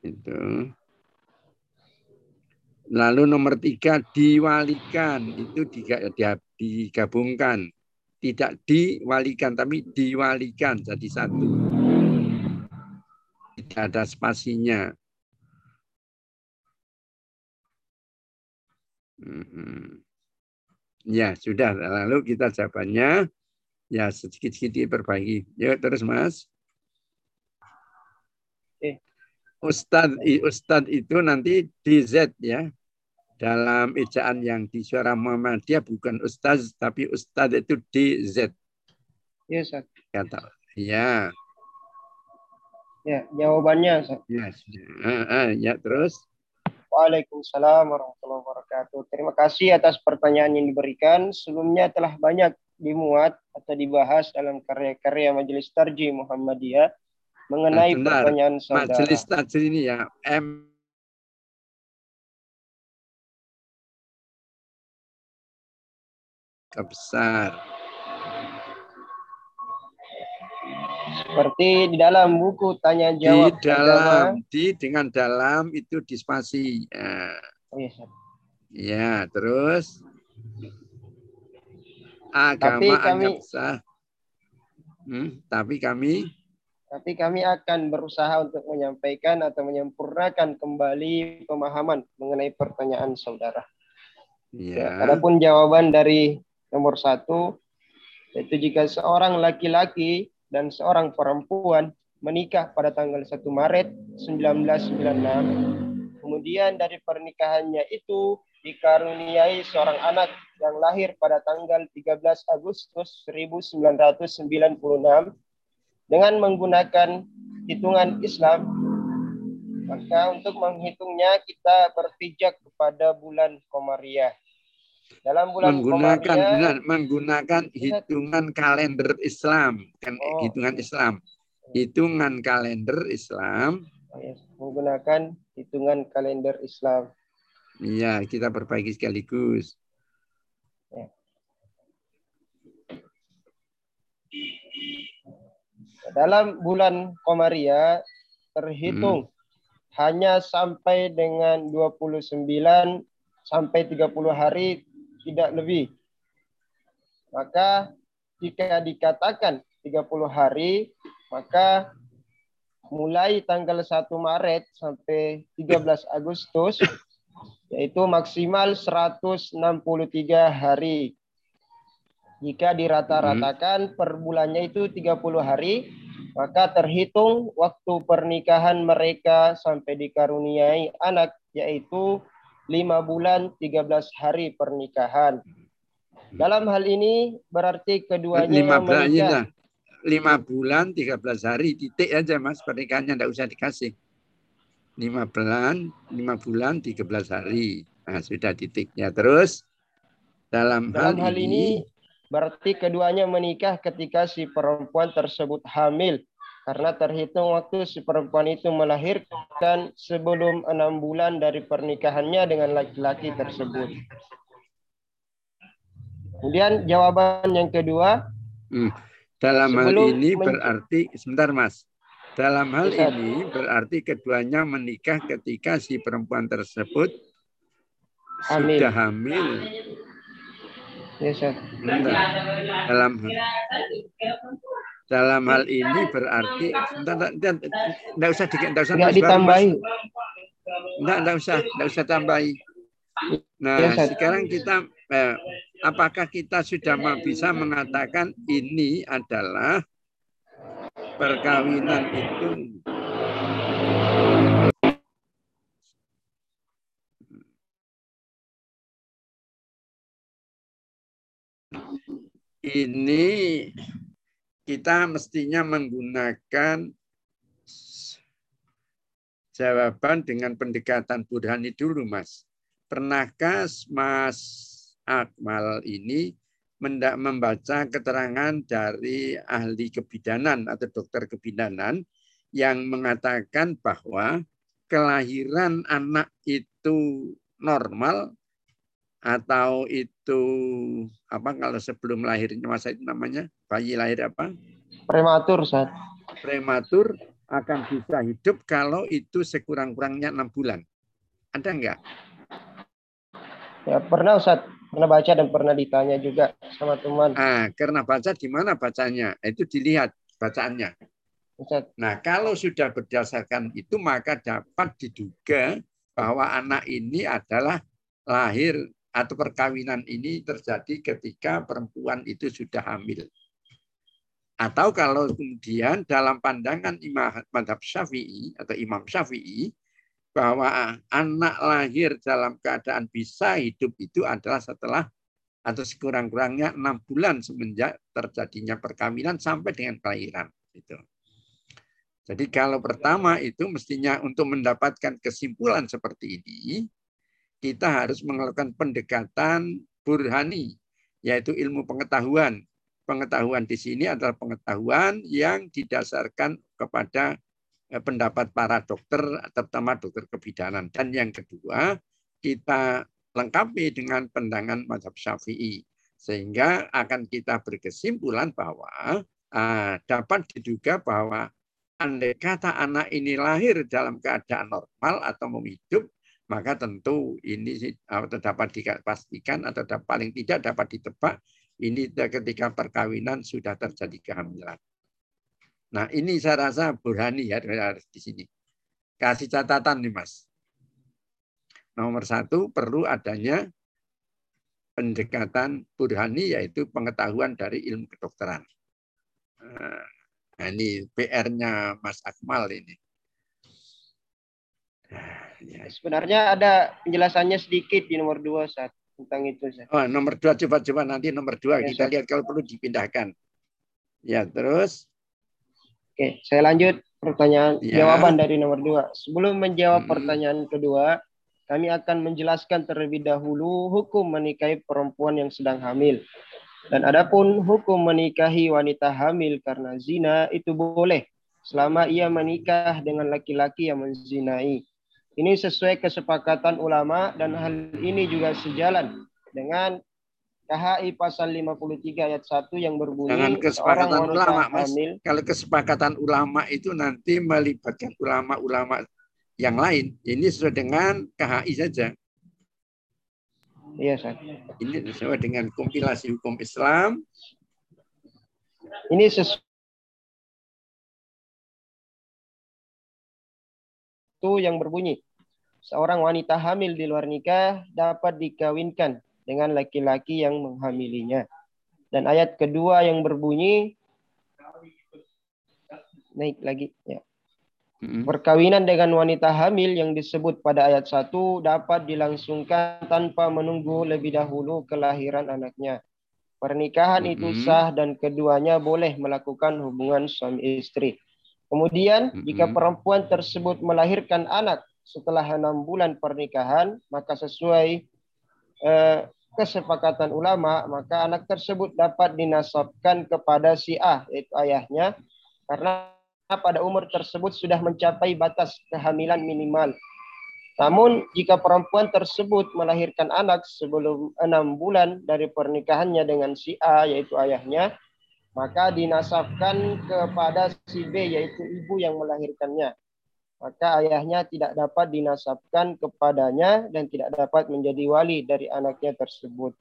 Itu. Lalu nomor tiga diwalikan itu digabungkan, tidak diwalikan tapi diwalikan jadi satu. Tidak ada spasinya. Mhm. Ya sudah. Lalu kita jawabannya ya sedikit-sedikit perbaiki. Yuk terus mas. Ustadz, Ustadz itu nanti di Z ya. Dalam ejaan yang di suara Muhammadiyah bukan Ustadz, tapi Ustadz itu di Z. Ya, Ustaz. Kata, ya. Ya, jawabannya Ustaz. Ya, sudah. Ah, ah, ya terus. Waalaikumsalam warahmatullahi wabarakatuh. Terima kasih atas pertanyaan yang diberikan. Sebelumnya telah banyak dimuat atau dibahas dalam karya-karya Majelis Tarjih Muhammadiyah mengenai Ah, benar. pertanyaan saudara. Majelis tajwid ini ya M besar. Seperti di dalam buku tanya Di jawab dalam, di dengan dalam itu di spasi. Ya, Oh, iya, ya terus Tapi agama kami- anggap sah. Hmm, tapi kami Tapi kami akan berusaha untuk menyampaikan atau menyempurnakan kembali pemahaman mengenai pertanyaan saudara. Ya, ya, adapun jawaban dari nomor satu, yaitu jika seorang laki-laki dan seorang perempuan menikah pada tanggal 1 Maret 1996, kemudian dari pernikahannya itu dikaruniai seorang anak yang lahir pada tanggal 13 Agustus 1996 dengan menggunakan hitungan Islam, maka untuk menghitungnya kita berpijak kepada bulan Komariah. Dalam bulan menggunakan Komariah, menggunakan hitungan kalender Islam, kan Oh. hitungan Islam. Hitungan kalender Islam, Oh, ya, menggunakan hitungan kalender Islam. ya kita perbaiki sekaligus. Dalam bulan Komariah terhitung hanya sampai dengan 29 sampai 30 hari tidak lebih. Maka jika dikatakan 30 hari, maka mulai tanggal 1 Maret sampai 13 Agustus yaitu maksimal 163 hari. Jika dirata-ratakan per bulannya itu 30 hari, maka terhitung waktu pernikahan mereka sampai dikaruniai anak yaitu 5 bulan 13 hari pernikahan. Dalam hal ini berarti keduanya Lima yang bulan, menikah. ya, lima bulan, 13 hari, titik aja mas, pernikahannya enggak usah dikasih. Lima bulan, lima bulan, 13 hari. Nah, sudah titiknya. Terus, dalam, Dalam hal, hal ini berarti keduanya menikah ketika si perempuan tersebut hamil karena terhitung waktu si perempuan itu melahirkan sebelum enam bulan dari pernikahannya dengan laki-laki tersebut. Kemudian jawaban yang kedua, Hmm. Dalam hal ini berarti sebentar Mas. Dalam hal Ustaz. ini berarti keduanya menikah ketika si perempuan tersebut Hamil. sudah hamil. ya Ustaz. Sebentar. Dalam hal ini berarti enggak usah enggak usah nggak ditambahi. Enggak, enggak usah, enggak usah tambahi. Nah, Ya, sekarang kita eh, apakah kita sudah bisa mengatakan ini adalah perkawinan itu ini kita mestinya menggunakan jawaban dengan pendekatan burhani dulu, Mas. Pernahkah Mas Akmal ini mendak membaca keterangan dari ahli kebidanan atau dokter kebidanan yang mengatakan bahwa kelahiran anak itu normal atau itu apa kalau sebelum lahirnya masa itu namanya bayi lahir apa Prematur Ustaz. prematur akan bisa hidup kalau itu sekurang-kurangnya enam bulan. Ada enggak? Ya pernah Ustaz, pernah baca dan pernah ditanya juga sama teman. Ah, karena baca di mana bacanya? Itu dilihat bacaannya. Ustaz, Nah, kalau sudah berdasarkan itu maka dapat diduga bahwa anak ini adalah lahir atau perkawinan ini terjadi ketika perempuan itu sudah hamil. Atau kalau kemudian dalam pandangan imam madhab syafi'i atau imam syafi'i bahwa anak lahir dalam keadaan bisa hidup itu adalah setelah atau sekurang-kurangnya enam bulan semenjak terjadinya perkawinan sampai dengan kelahiran. Itu. Jadi kalau pertama itu mestinya untuk mendapatkan kesimpulan seperti ini, kita harus melakukan pendekatan burhani, yaitu ilmu pengetahuan. Pengetahuan di sini adalah pengetahuan yang didasarkan kepada eh, pendapat para dokter, terutama dokter kebidanan. Dan yang kedua, kita lengkapi dengan pandangan mazhab syafi'i. Sehingga akan kita berkesimpulan bahwa uh, dapat diduga bahwa andai kata anak ini lahir dalam keadaan normal atau mau hidup, maka tentu ini atau dapat dipastikan atau paling tidak dapat ditebak ini ketika perkawinan sudah terjadi kehamilan. Nah ini saya rasa burhani ya di sini. Kasih catatan nih mas. Nomor satu perlu adanya pendekatan burhani yaitu pengetahuan dari ilmu kedokteran. Nah, ini PR-nya Mas Akmal ini. Ya. Sebenarnya ada penjelasannya sedikit di nomor dua saat tentang itu. Saat. Oh, nomor dua coba-coba nanti nomor dua ya, kita lihat kalau perlu dipindahkan. Ya terus. Oke, saya lanjut pertanyaan ya. jawaban dari nomor dua. Sebelum menjawab hmm. pertanyaan kedua, kami akan menjelaskan terlebih dahulu hukum menikahi perempuan yang sedang hamil. Dan adapun hukum menikahi wanita hamil karena zina itu boleh selama ia menikah dengan laki-laki yang menzinai. Ini sesuai kesepakatan ulama dan hal ini juga sejalan dengan KHI pasal 53 ayat 1 yang berbunyi dengan kesepakatan ulama Mas. Hamil, kalau kesepakatan ulama itu nanti melibatkan ulama-ulama yang lain. Ini sesuai dengan KHI saja. Iya, Ustaz. Ini sesuai dengan kompilasi hukum Islam. Ini sesuatu yang berbunyi. Seorang wanita hamil di luar nikah dapat dikawinkan dengan laki-laki yang menghamilinya. Dan ayat kedua yang berbunyi naik lagi ya. Perkawinan dengan wanita hamil yang disebut pada ayat 1 dapat dilangsungkan tanpa menunggu lebih dahulu kelahiran anaknya. Pernikahan itu sah dan keduanya boleh melakukan hubungan suami istri. Kemudian jika perempuan tersebut melahirkan anak setelah enam bulan pernikahan, maka sesuai eh, kesepakatan ulama, maka anak tersebut dapat dinasabkan kepada si A, yaitu ayahnya, karena pada umur tersebut sudah mencapai batas kehamilan minimal. Namun jika perempuan tersebut melahirkan anak sebelum enam bulan dari pernikahannya dengan si A yaitu ayahnya, maka dinasabkan kepada si B yaitu ibu yang melahirkannya. Maka ayahnya tidak dapat dinasabkan kepadanya dan tidak dapat menjadi wali dari anaknya tersebut.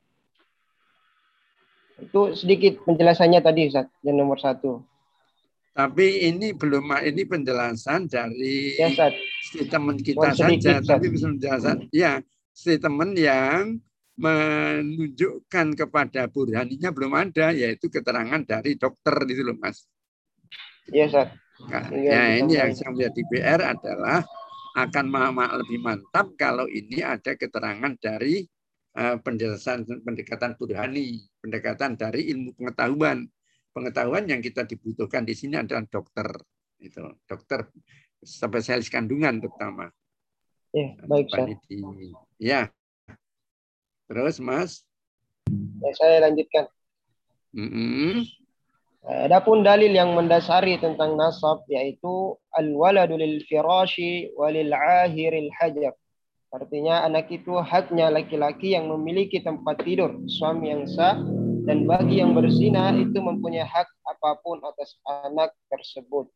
Itu sedikit penjelasannya tadi, Ustaz, yang nomor satu. Tapi ini belum ini penjelasan dari ya, statement kita saja, Sat. tapi penjelasan ya statement yang menunjukkan kepada burhaninya belum ada, yaitu keterangan dari dokter itu loh, Mas. Iya, Sat. Nah, ya, ini yang saya melihat di PR adalah akan lebih mantap kalau ini ada keterangan dari uh, penjelasan pendekatan burhani, pendekatan dari ilmu pengetahuan. Pengetahuan yang kita dibutuhkan di sini adalah dokter itu dokter spesialis kandungan terutama. Ya baik saya ya terus mas ya, saya lanjutkan mm -hmm. Adapun dalil yang mendasari tentang nasab yaitu al-waladu lil firashi walil ahiril hajar. Artinya anak itu haknya laki-laki yang memiliki tempat tidur, suami yang sah dan bagi yang berzina itu mempunyai hak apa pun atas anak tersebut.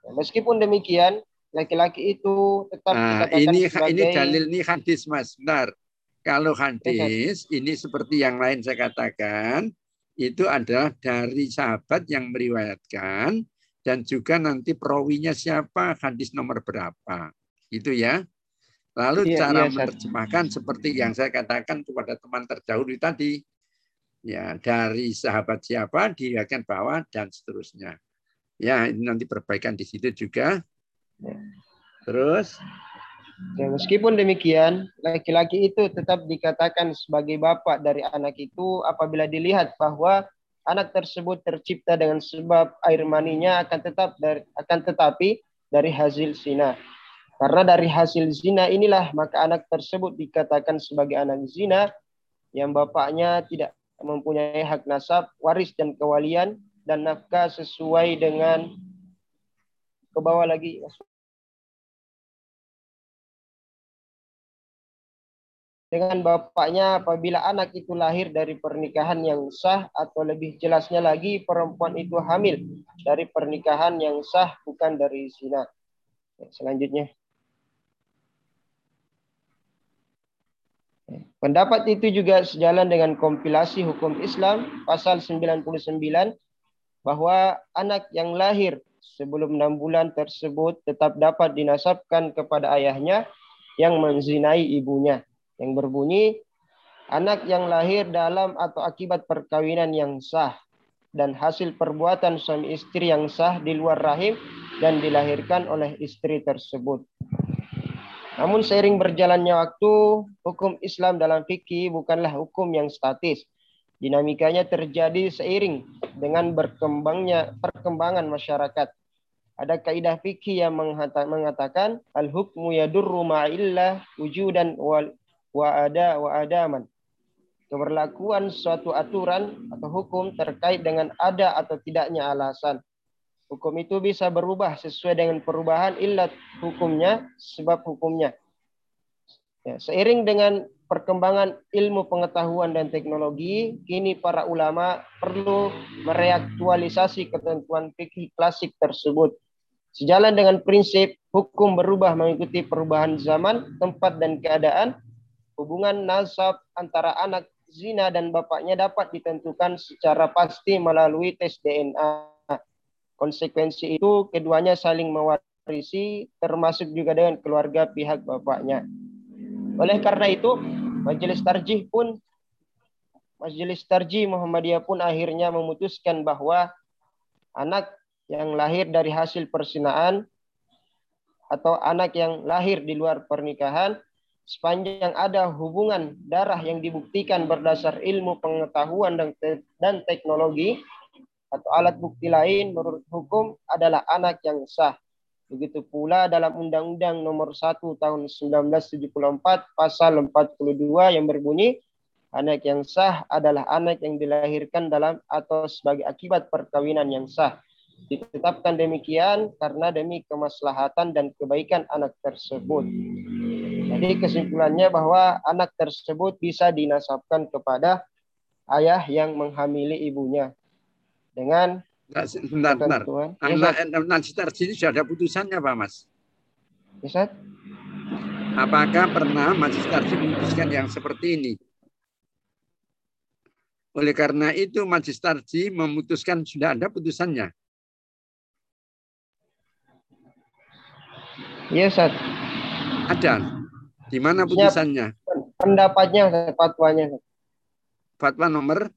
Ya, meskipun demikian, laki-laki itu tetap nah, ini sebagai... ini dalil ini hadis Mas, benar. Kalau hadis ini seperti yang lain saya katakan itu adalah dari sahabat yang meriwayatkan dan juga nanti perawinya siapa, hadis nomor berapa. Itu ya. Lalu iya, cara iya, menerjemahkan seperti yang saya katakan kepada teman terdahulu tadi ya dari sahabat siapa diriwayatkan bahwa dan seterusnya. Ya, ini nanti perbaikan di situ juga. Ya. Terus Ya, meskipun demikian, laki-laki itu tetap dikatakan sebagai bapak dari anak itu apabila dilihat bahwa anak tersebut tercipta dengan sebab air maninya akan tetap dari, akan tetapi dari hasil zina. Karena dari hasil zina inilah maka anak tersebut dikatakan sebagai anak zina yang bapaknya tidak mempunyai hak nasab, waris dan kewalian dan nafkah sesuai dengan ke bawah lagi dengan bapaknya apabila anak itu lahir dari pernikahan yang sah atau lebih jelasnya lagi perempuan itu hamil dari pernikahan yang sah bukan dari zina. Selanjutnya. Pendapat itu juga sejalan dengan kompilasi hukum Islam pasal 99 bahwa anak yang lahir sebelum enam bulan tersebut tetap dapat dinasabkan kepada ayahnya yang menzinai ibunya yang berbunyi anak yang lahir dalam atau akibat perkawinan yang sah dan hasil perbuatan suami istri yang sah di luar rahim dan dilahirkan oleh istri tersebut. Namun seiring berjalannya waktu, hukum Islam dalam fikih bukanlah hukum yang statis. Dinamikanya terjadi seiring dengan berkembangnya perkembangan masyarakat. Ada kaidah fikih yang mengatakan al-hukmu yadurru ma'illah wujudan wal wa ada wa adaman. Keberlakuan suatu aturan atau hukum terkait dengan ada atau tidaknya alasan. Hukum itu bisa berubah sesuai dengan perubahan ilat hukumnya, sebab hukumnya. Ya, seiring dengan perkembangan ilmu pengetahuan dan teknologi, kini para ulama perlu mereaktualisasi ketentuan fikih klasik tersebut. Sejalan dengan prinsip hukum berubah mengikuti perubahan zaman, tempat, dan keadaan, hubungan nasab antara anak zina dan bapaknya dapat ditentukan secara pasti melalui tes DNA. Konsekuensi itu keduanya saling mewarisi termasuk juga dengan keluarga pihak bapaknya. Oleh karena itu, Majelis Tarjih pun Majelis Tarjih Muhammadiyah pun akhirnya memutuskan bahwa anak yang lahir dari hasil persinaan atau anak yang lahir di luar pernikahan sepanjang ada hubungan darah yang dibuktikan berdasar ilmu pengetahuan dan, te dan teknologi atau alat bukti lain menurut hukum adalah anak yang sah. Begitu pula dalam Undang-Undang Nomor 1 Tahun 1974 Pasal 42 yang berbunyi anak yang sah adalah anak yang dilahirkan dalam atau sebagai akibat perkawinan yang sah. Ditetapkan demikian karena demi kemaslahatan dan kebaikan anak tersebut. Jadi kesimpulannya bahwa anak tersebut bisa dinasabkan kepada ayah yang menghamili ibunya dengan Bentar, bentar. Anak najis tarji ini sudah ada putusannya Pak Mas? Bisa? Apakah pernah majlis tarji memutuskan yang seperti ini? Oleh karena itu majlis tarji memutuskan sudah ada putusannya. Iya, Ustaz. Ada. Di mana putusannya? Pendapatnya, fatwanya. Fatwa nomor?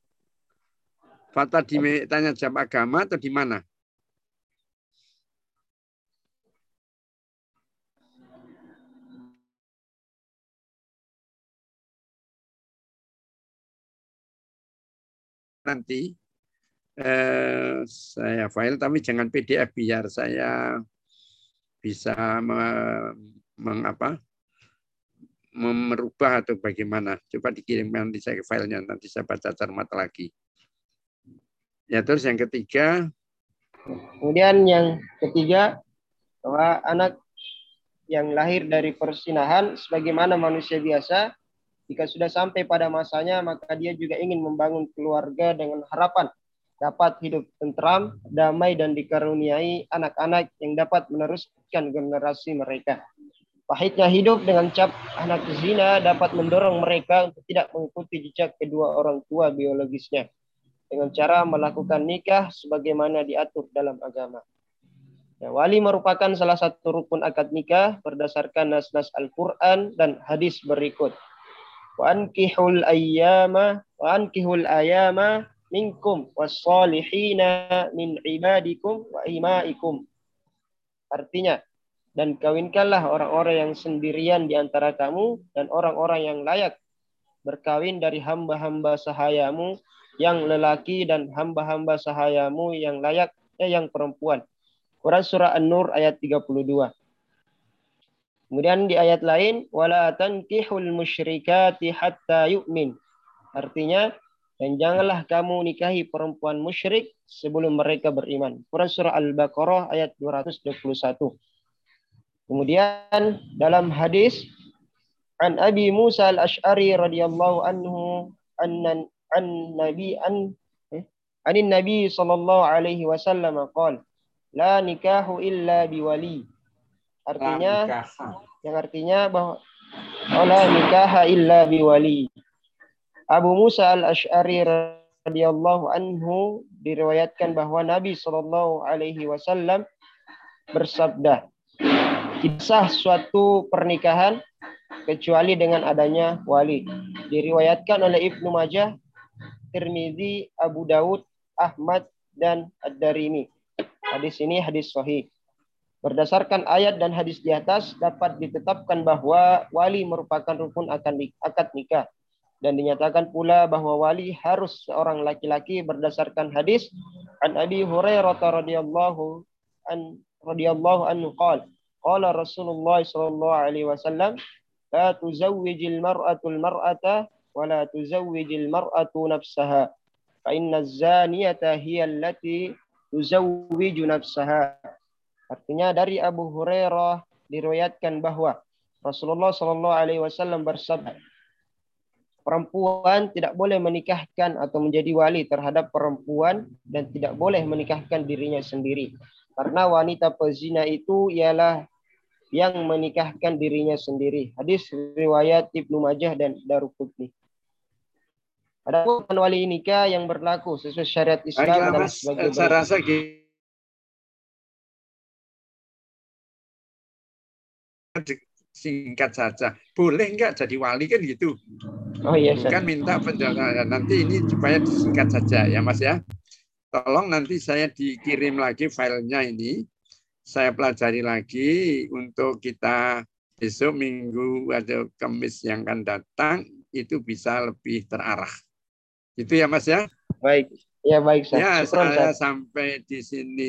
Fatwa di tanya jawab agama atau di mana? nanti eh, saya file tapi jangan PDF biar saya bisa mengapa merubah atau bagaimana. Coba dikirimkan nanti saya filenya, nanti saya baca cermat lagi. Ya terus yang ketiga. Kemudian yang ketiga, bahwa anak yang lahir dari persinahan sebagaimana manusia biasa, jika sudah sampai pada masanya, maka dia juga ingin membangun keluarga dengan harapan dapat hidup tentram, damai, dan dikaruniai anak-anak yang dapat meneruskan generasi mereka. Pahitnya hidup dengan cap anak zina dapat mendorong mereka untuk tidak mengikuti jejak kedua orang tua biologisnya dengan cara melakukan nikah sebagaimana diatur dalam agama. Ya, wali merupakan salah satu rukun akad nikah berdasarkan nas-nas Al-Quran dan hadis berikut. Wa ankihul ayyama wa ankihul ayama minkum wassalihina min ibadikum wa imaikum. Artinya, dan kawinkanlah orang-orang yang sendirian di antara kamu dan orang-orang yang layak berkawin dari hamba-hamba sahayamu yang lelaki dan hamba-hamba sahayamu yang layak eh, yang perempuan. Quran surah An-Nur ayat 32. Kemudian di ayat lain wala tankihul musyrikati hatta yu'min. Artinya dan janganlah kamu nikahi perempuan musyrik sebelum mereka beriman. Quran surah Al-Baqarah ayat 221. Kemudian dalam hadis an Abi Musa al-Ash'ari radhiyallahu anhu anna an nabi an eh, anin nabi sallallahu alaihi wasallam qala la nikahu illa biwali. Artinya yang artinya bahwa la nikaha illa biwali. Abu Musa al-Ash'ari radhiyallahu anhu diriwayatkan bahwa Nabi Shallallahu alaihi wasallam bersabda, "Kisah suatu pernikahan kecuali dengan adanya wali." Diriwayatkan oleh Ibnu Majah, Tirmizi, Abu Daud, Ahmad dan Ad-Darimi. Hadis ini hadis sahih. Berdasarkan ayat dan hadis di atas dapat ditetapkan bahwa wali merupakan rukun akan akad nikah dan dinyatakan pula bahwa wali harus seorang laki-laki berdasarkan hadis an Abi Hurairah radhiyallahu an radhiyallahu anhu qala qala Rasulullah sallallahu alaihi wasallam la tuzawwijil mar'atul mar'ata wa la tuzawwijil mar'atu nafsaha fa inna zaniyata hiya allati tuzawwiju nafsaha artinya dari Abu Hurairah diriwayatkan bahwa Rasulullah sallallahu alaihi wasallam bersabda perempuan tidak boleh menikahkan atau menjadi wali terhadap perempuan dan tidak boleh menikahkan dirinya sendiri. Karena wanita pezina itu ialah yang menikahkan dirinya sendiri. Hadis riwayat Ibnu Majah dan Daruqutni. Ada pun wali nikah yang berlaku sesuai syariat Islam Baiklah, dan Mas, sebagai saya rasa singkat saja. Boleh enggak jadi wali kan gitu? Oh iya. Bukan minta penjelasan. Nanti ini supaya disingkat saja ya Mas ya. Tolong nanti saya dikirim lagi filenya ini. Saya pelajari lagi untuk kita besok minggu atau Kamis yang akan datang itu bisa lebih terarah. Itu ya Mas ya. Baik. Ya baik. Ya, saya Ustaz. sampai di sini